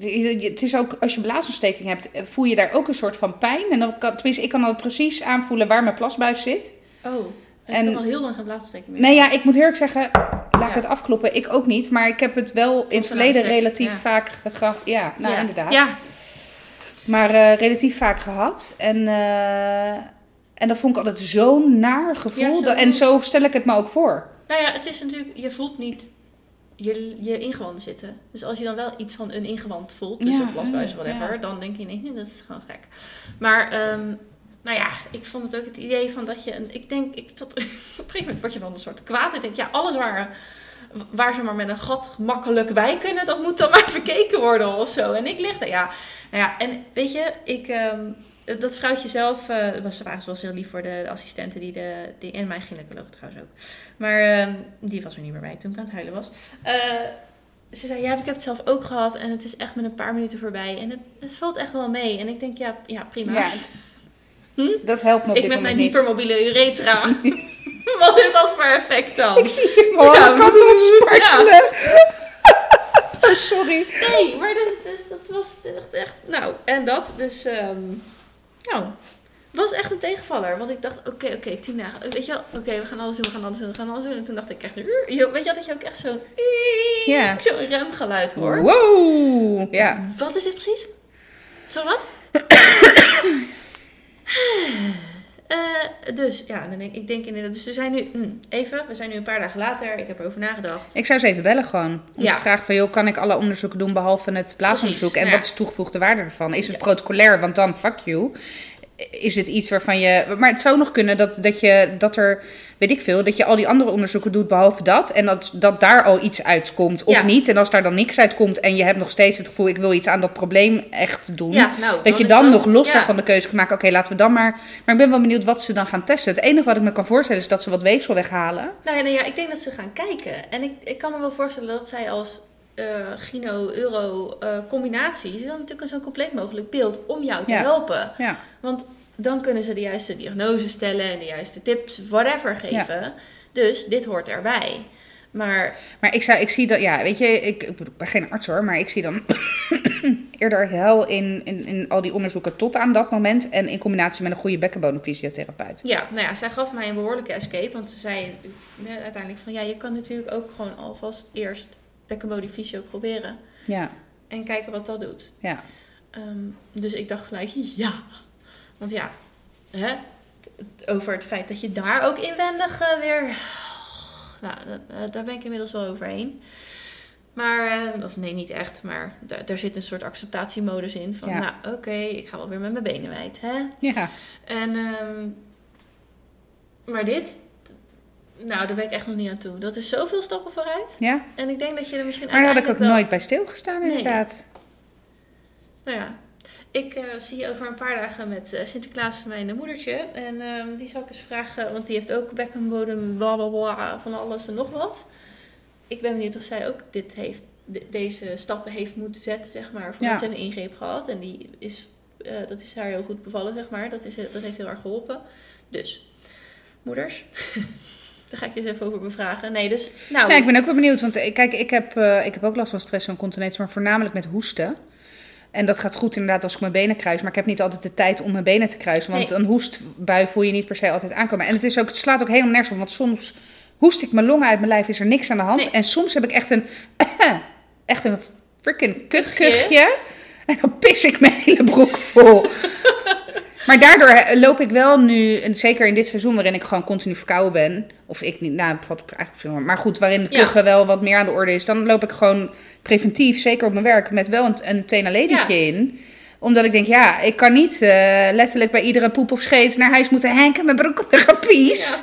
Het is ook, als je blaasontsteking hebt, eh, voel je daar ook een soort van pijn. En dan kan, tenminste, ik kan al precies aanvoelen waar mijn plasbuis zit. Oh, ik En- heb al heel lang geen blaadsteking meer. Nee, ja, ik moet heel erg zeggen, laat ik het afkloppen. Ik ook niet, maar ik heb het wel in het verleden relatief ja. vaak gehad. Ja, nou ja. inderdaad. Ja, Maar eh, relatief vaak gehad. En, eh, en dat vond ik altijd zo'n naar gevoel. Ja, zo Dat- en zo stel ik het me ook voor. nou ja, het is natuurlijk, je voelt niet je, je ingewanden zitten. Dus als je dan wel iets van een ingewand voelt, dus een plasbuis of whatever, dan denk je, nee, dat is gewoon gek. Maar, ehm, nou ja, ik vond het ook het idee van dat je, een, ik denk, ik tot, op een gegeven moment word je dan een soort kwaad. Ik denk, ja, alles waar, waar ze maar met een gat makkelijk bij kunnen, dat moet dan maar verkeken worden of zo. En ik lig ja. Nou ja, en weet je, ik... ehm, dat vrouwtje zelf eh, was, was, heel lief voor de assistenten die de, die, en mijn gynaecoloog trouwens ook. Maar ehm, die was er niet meer bij toen ik aan het huilen was. Eh, ze zei, ja, ik heb het zelf ook gehad en het is echt met een paar minuten voorbij. En het, het valt echt wel mee. En ik denk, ja, ja prima. Dat helpt me op ik dit met mijn hypermobiele uretra. Wat heeft dat voor effect dan? Ik zie hem al Ja. kanten op spartelen. Oh, sorry. Nee, maar dus, dus dat was echt, echt... Nou, en dat. Dus, ehm nou, was echt een tegenvaller. Want ik dacht, oké, oké, tien dagen. Weet je wel, oké, we gaan alles doen, we gaan alles doen, we gaan alles doen. En toen dacht ik echt, weet je wel, dat je ook echt zo'n... Ja. Zo'n remgeluid hoort. Wow! Ja. Wat is dit precies? Zo wat? Eh, dus ja, dan denk, ik denk inderdaad. Dus we zijn nu hm, even, we zijn nu een paar dagen later. Ik heb erover nagedacht. Ik zou ze even bellen gewoon. Om Ja. te vragen van, joh, kan ik alle onderzoeken doen behalve het blaasonderzoek? Precies, En wat is de toegevoegde waarde ervan? Is het protocolair? Want dan, fuck you. Is het iets waarvan je... Maar het zou nog kunnen dat, dat, je, dat er, weet ik veel, dat je al die andere onderzoeken doet behalve dat. En dat, dat daar al iets uitkomt of Ja. niet. En als daar dan niks uitkomt en je hebt nog steeds het gevoel, ik wil iets aan dat probleem echt doen. Ja, nou, Dat je dan nog los ja. daarvan de keuze kan maken. Oké, laten we dan maar. Maar ik ben wel benieuwd wat ze dan gaan testen. Het enige wat ik me kan voorstellen is dat ze wat weefsel weghalen. Nou ja, nou ja, ik denk dat ze gaan kijken. En ik, ik kan me wel voorstellen dat zij als eh Gino-Euro eh, combinatie... Ze willen natuurlijk een zo compleet mogelijk beeld om jou te Ja. helpen. Ja. Want dan kunnen ze de juiste diagnose stellen en de juiste tips, whatever geven. Dus dit hoort erbij. Maar Maar ik, zou, ik zie dat, ja, weet je, ik, ik ben geen arts hoor, maar ik zie dan eerder hel in, in, in al die onderzoeken tot aan dat moment. En in combinatie met een goede bekkenbodemfysiotherapeut. ja, nou ja, zij gaf mij een behoorlijke escape. Want ze zei eh, uiteindelijk van ja, je kan natuurlijk ook gewoon alvast eerst bekkenbodemfysio proberen. Ja, En kijken wat dat doet. ja. Ehm, dus ik dacht gelijk, ja. Want ja, hè, over het feit dat je daar ook inwendig eh, weer... Nou, dat- eh, daar ben ik inmiddels wel overheen. Maar, eh, of nee, niet echt, maar daar, daar zit een soort acceptatiemodus in. Van, Ja. nou, oké, ik ga wel weer met mijn benen wijd, hè. Ja, En, ehm, maar dit, nou, daar ben ik echt nog niet aan toe. Dat is zoveel stappen vooruit. ja. En ik denk dat je er misschien Maar daar had ik ook wel- nooit bij stilgestaan Nee. inderdaad. Nou ja, ik eh, zie je over een paar dagen met eh, Sinterklaas mijn moedertje. En ehm, die zal ik eens vragen, want die heeft ook bekkenbodem, bla bla bla, van alles en nog wat. Ik ben benieuwd of zij ook dit heeft, de- deze stappen heeft moeten zetten, zeg maar, voordat Ja. een ingreep gehad. En die is, eh, dat is haar heel goed bevallen, zeg maar. Dat, is, dat heeft heel erg geholpen. Dus, moeders, daar ga ik je eens even over bevragen. Nee, dus, nou... Ja, ik ben ook wel benieuwd, want eh, kijk, ik heb, eh, ik heb ook last van stress en continentie, maar voornamelijk met hoesten. En dat gaat goed inderdaad als ik mijn benen kruis, maar ik heb niet altijd de tijd om mijn benen te kruisen, want Nee. een hoestbui voel je niet per se altijd aankomen. En het, is ook, het slaat ook helemaal nergens op, want soms hoest ik mijn longen uit mijn lijf, is er niks aan de hand. Nee. En soms heb ik echt een, echt een freaking Kuchje. kutkuchje en dan pis ik mijn hele broek vol. Maar daardoor loop ik wel nu, en zeker in dit seizoen waarin ik gewoon continu verkouden ben, of ik niet, nou, wat ik eigenlijk maar goed, waarin Ja. kuchen wel wat meer aan de orde is, dan loop ik gewoon preventief, zeker op mijn werk, met wel een, een tenaledietje in. Omdat ik denk, ja, ik kan niet eh, letterlijk bij iedere poep of scheet naar huis moeten henken, mijn broek op gepiest.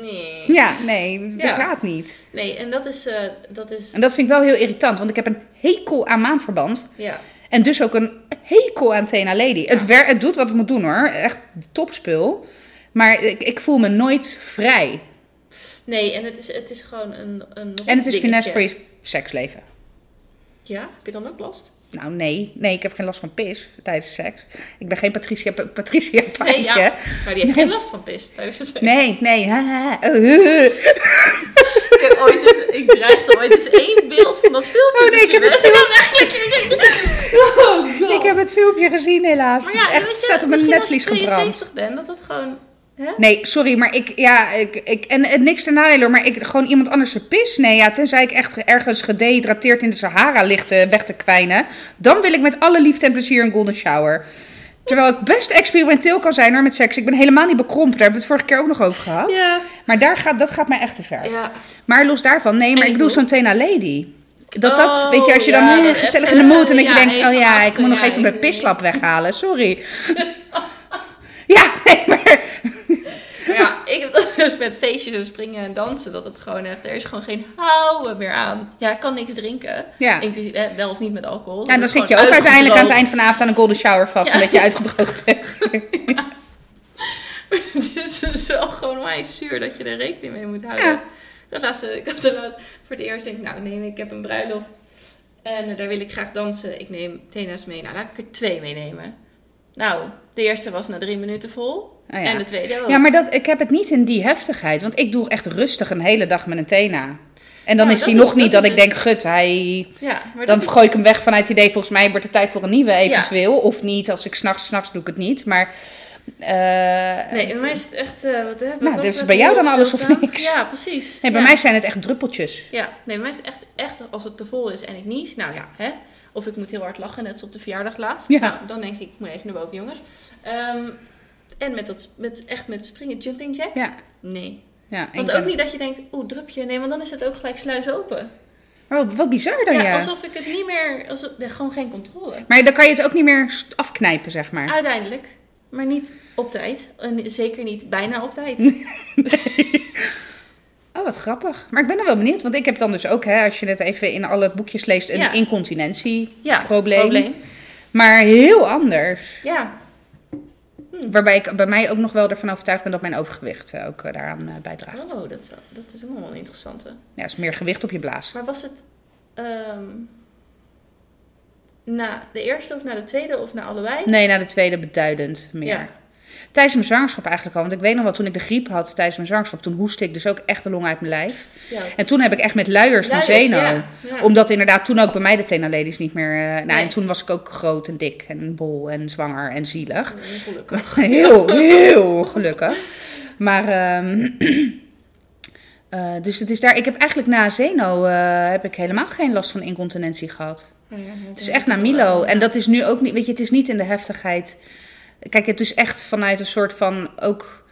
Nee. Ja, nee, dat Ja. gaat niet. Nee, en dat is, eh, dat is, En dat vind ik wel heel irritant, want ik heb een hekel aan maandverband. ja. En dus ook een hekel aan Tena Lady. Het, wer- het doet wat het moet doen hoor. Echt topspul. Maar ik, ik voel me nooit vrij. Nee, en het is, het is gewoon een, een En het is finesse voor je seksleven. Ja, heb je dan ook last? Nou nee, nee, ik heb geen last van pis tijdens seks. Ik ben geen Patricia, Pa- Patricia Nee, ja. Maar die heeft geen last van pis tijdens de seks. Nee, nee. ha, ha, uh. Ik ooit eens, ik dreigde ooit eens één beeld van dat filmpje Oh, nee, ik heb het. Ik heb filmpje gezien helaas. Maar ja, Echt, je, staat op mijn netvlies als je gebrand. 72 bent, dat dat gewoon... Hè? Nee, sorry, maar ik, ja, ik, ik en het niks ten nadele hoor, maar ik, gewoon iemand anders zijn pis, nee, ja, tenzij ik echt ergens gedehydrateerd in de Sahara ligt weg te kwijnen, dan wil ik met alle liefde en plezier een golden shower. Terwijl ik best experimenteel kan zijn hoor, met seks. Ik ben helemaal niet bekrompen, daar hebben we het vorige keer ook nog over gehad. Ja. Maar daar gaat, dat gaat mij echt te ver. Ja. Maar los daarvan, nee, maar ik En bedoel zo'n Tena Lady. Dat dat, Oh, weet je, als je dan heel dat gezellig in de mood en dat je denkt, oh ja, ik moet nog even mijn pislap weghalen, sorry. ja, nee, maar... Maar ja, ik heb dat dus met feestjes en springen en dansen, dat het gewoon echt, er is gewoon geen houden meer aan. Ja, ik kan niks drinken. Ja. Inclusief, eh, wel of niet met alcohol. Ja, dan Dat zit je ook uiteindelijk aan het eind van de avond aan een golden shower vast, Ja. omdat je uitgedroogd bent. het is dus wel gewoon onwijs zuur dat je er rekening mee moet houden. Ja. Dat laatste, ik had er laatst voor het eerst denk ik, nou nee, ik heb een bruiloft en eh, daar wil ik graag dansen. Ik neem tena's mee. Nou, laat ik er twee meenemen. Nou, de eerste was na drie minuten vol. Oh ja. En de tweede ook. Ja, maar dat, ik heb het niet in die heftigheid, want ik doe echt rustig een hele dag met een Tena. En dan is hij nog is- niet dat ik dus- denk, gut, hij... Ja, maar Dan is- gooi ik hem weg vanuit het idee, volgens mij wordt het tijd voor een nieuwe eventueel. Of niet, als ik s'nachts, s'nachts doe ik het niet. Maar Eh, Nee, bij mij is het echt... eh wat, hè, wat Nou, dus bij jou dan alles of niks? Ja, precies. nee, bij mij zijn het echt druppeltjes. Ja, nee, bij mij is het echt, echt als het te vol is en ik nies. Nou ja, hè. Of ik moet heel hard lachen, net als op de verjaardag laatst. Ja. Nou, dan denk ik, ik moet even naar boven, jongens. Ehm, en met dat, met, echt met springen jumping jack? Ja. Nee. Ja, Want ook niet dat je denkt, oeh, drupje. Nee, want dan is het ook gelijk sluis open. Maar wat, wat bizar dan ja, ja. alsof ik het niet meer... Alsof, nee, gewoon geen controle. Maar dan kan je het ook niet meer afknijpen, zeg maar. Uiteindelijk. Maar niet op tijd. En zeker niet bijna op tijd. Oh, wat grappig. Maar ik ben er wel benieuwd, want ik heb dan dus ook, hè, als je net even in alle boekjes leest, een Ja. incontinentieprobleem. Ja, probleem. Maar heel anders. Ja, Waarbij ik bij mij ook nog wel ervan overtuigd ben dat mijn overgewicht eh, ook eh, daaraan eh, bijdraagt. oh, dat, dat is ook wel een interessante. Ja, is meer gewicht op je blaas. Maar was het ehm, na de eerste of na de tweede of na allebei? Nee, na de tweede beduidend meer. Ja. Tijdens mijn zwangerschap eigenlijk al. Want ik weet nog wel, toen ik de griep had tijdens mijn zwangerschap, toen hoestte ik dus ook echt de long uit mijn lijf. Ja, En toen heb ik echt met luiers van Zeno. ja, ja. Omdat inderdaad toen ook bij mij de tenaladies niet meer... eh, nou, Nee. en toen was ik ook groot en dik en bol en zwanger en zielig. Ongelukkig. Heel, heel gelukkig. Maar, ehm, eh, dus het is daar... Ik heb eigenlijk na Zeno eh, heb ik helemaal geen last van incontinentie gehad. Ja, Het is echt naar Milo. En dat is nu ook niet... Weet je, het is niet in de heftigheid... Kijk, het is echt vanuit een soort van ook...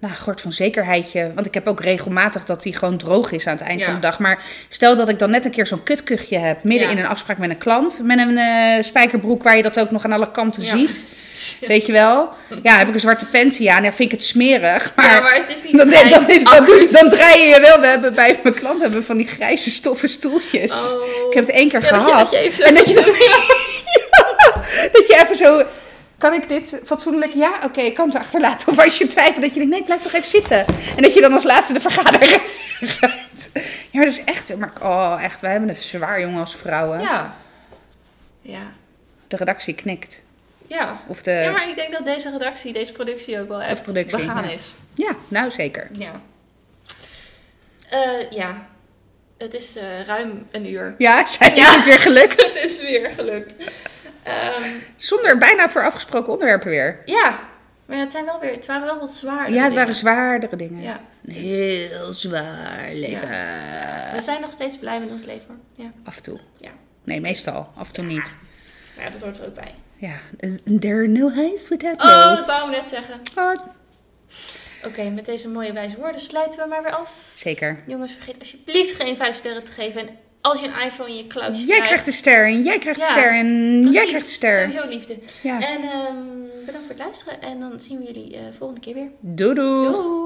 Nou, soort van zekerheidje. Want ik heb ook regelmatig dat die gewoon droog is aan het eind Ja. van de dag. Maar stel dat ik dan net een keer zo'n kutkuchje heb. Midden Ja. in een afspraak met een klant. Met een eh, spijkerbroek waar je dat ook nog aan alle kanten Ja. ziet. Weet je wel? Ja, heb ik een zwarte panty aan. Ja, vind ik het smerig. Maar, ja, maar het is niet dan, dan, is, dan, draai je wel. We hebben bij mijn klant hebben van die grijze stoffen stoeltjes. Oh. Ik heb het één keer Ja, dat je- gehad. dat je en dat je, zo- dat je even zo... Kan ik dit fatsoenlijk? Ja, oké, ik kan het achterlaten. Of als je twijfelt, dat je denkt, nee, blijf toch even zitten. En dat je dan als laatste de vergadering gaat. Ja, maar dat is echt... Maar, oh, echt, wij hebben het zwaar, jongen, als vrouwen. Ja. Ja. De redactie knikt. Ja. Of de... ja, maar ik denk dat deze redactie, deze productie ook wel echt productie, begaan ja. is. Ja, nou zeker. Ja. Eh, ja. Het is eh, ruim een uur. Ja, zijn Ja. het weer gelukt. Het is weer gelukt. Ehm, Zonder bijna voor afgesproken onderwerpen weer. ja. Maar ja, het, zijn wel weer, het waren wel wat zwaar. Ja, het waren zwaardere dingen. Ja. Dus Heel zwaar leven. we zijn nog steeds blij met ons leven. Ja. Af en toe. Ja. Nee, meestal. Af en toe niet. Maar ja, dat hoort er ook bij. Ja. There are no highs without Oh, dat lows. wou ik net zeggen. Oh, Oké, met deze mooie wijze woorden sluiten we maar weer af. zeker. Jongens, vergeet alsjeblieft geen vijf sterren te geven. En als je een iPhone in je cloud. Jij krijgt de ster en jij krijgt de ster en jij krijgt de ster. sowieso liefde. En ehm, bedankt voor het luisteren en dan zien we jullie eh, volgende keer weer. Doei doei! doei.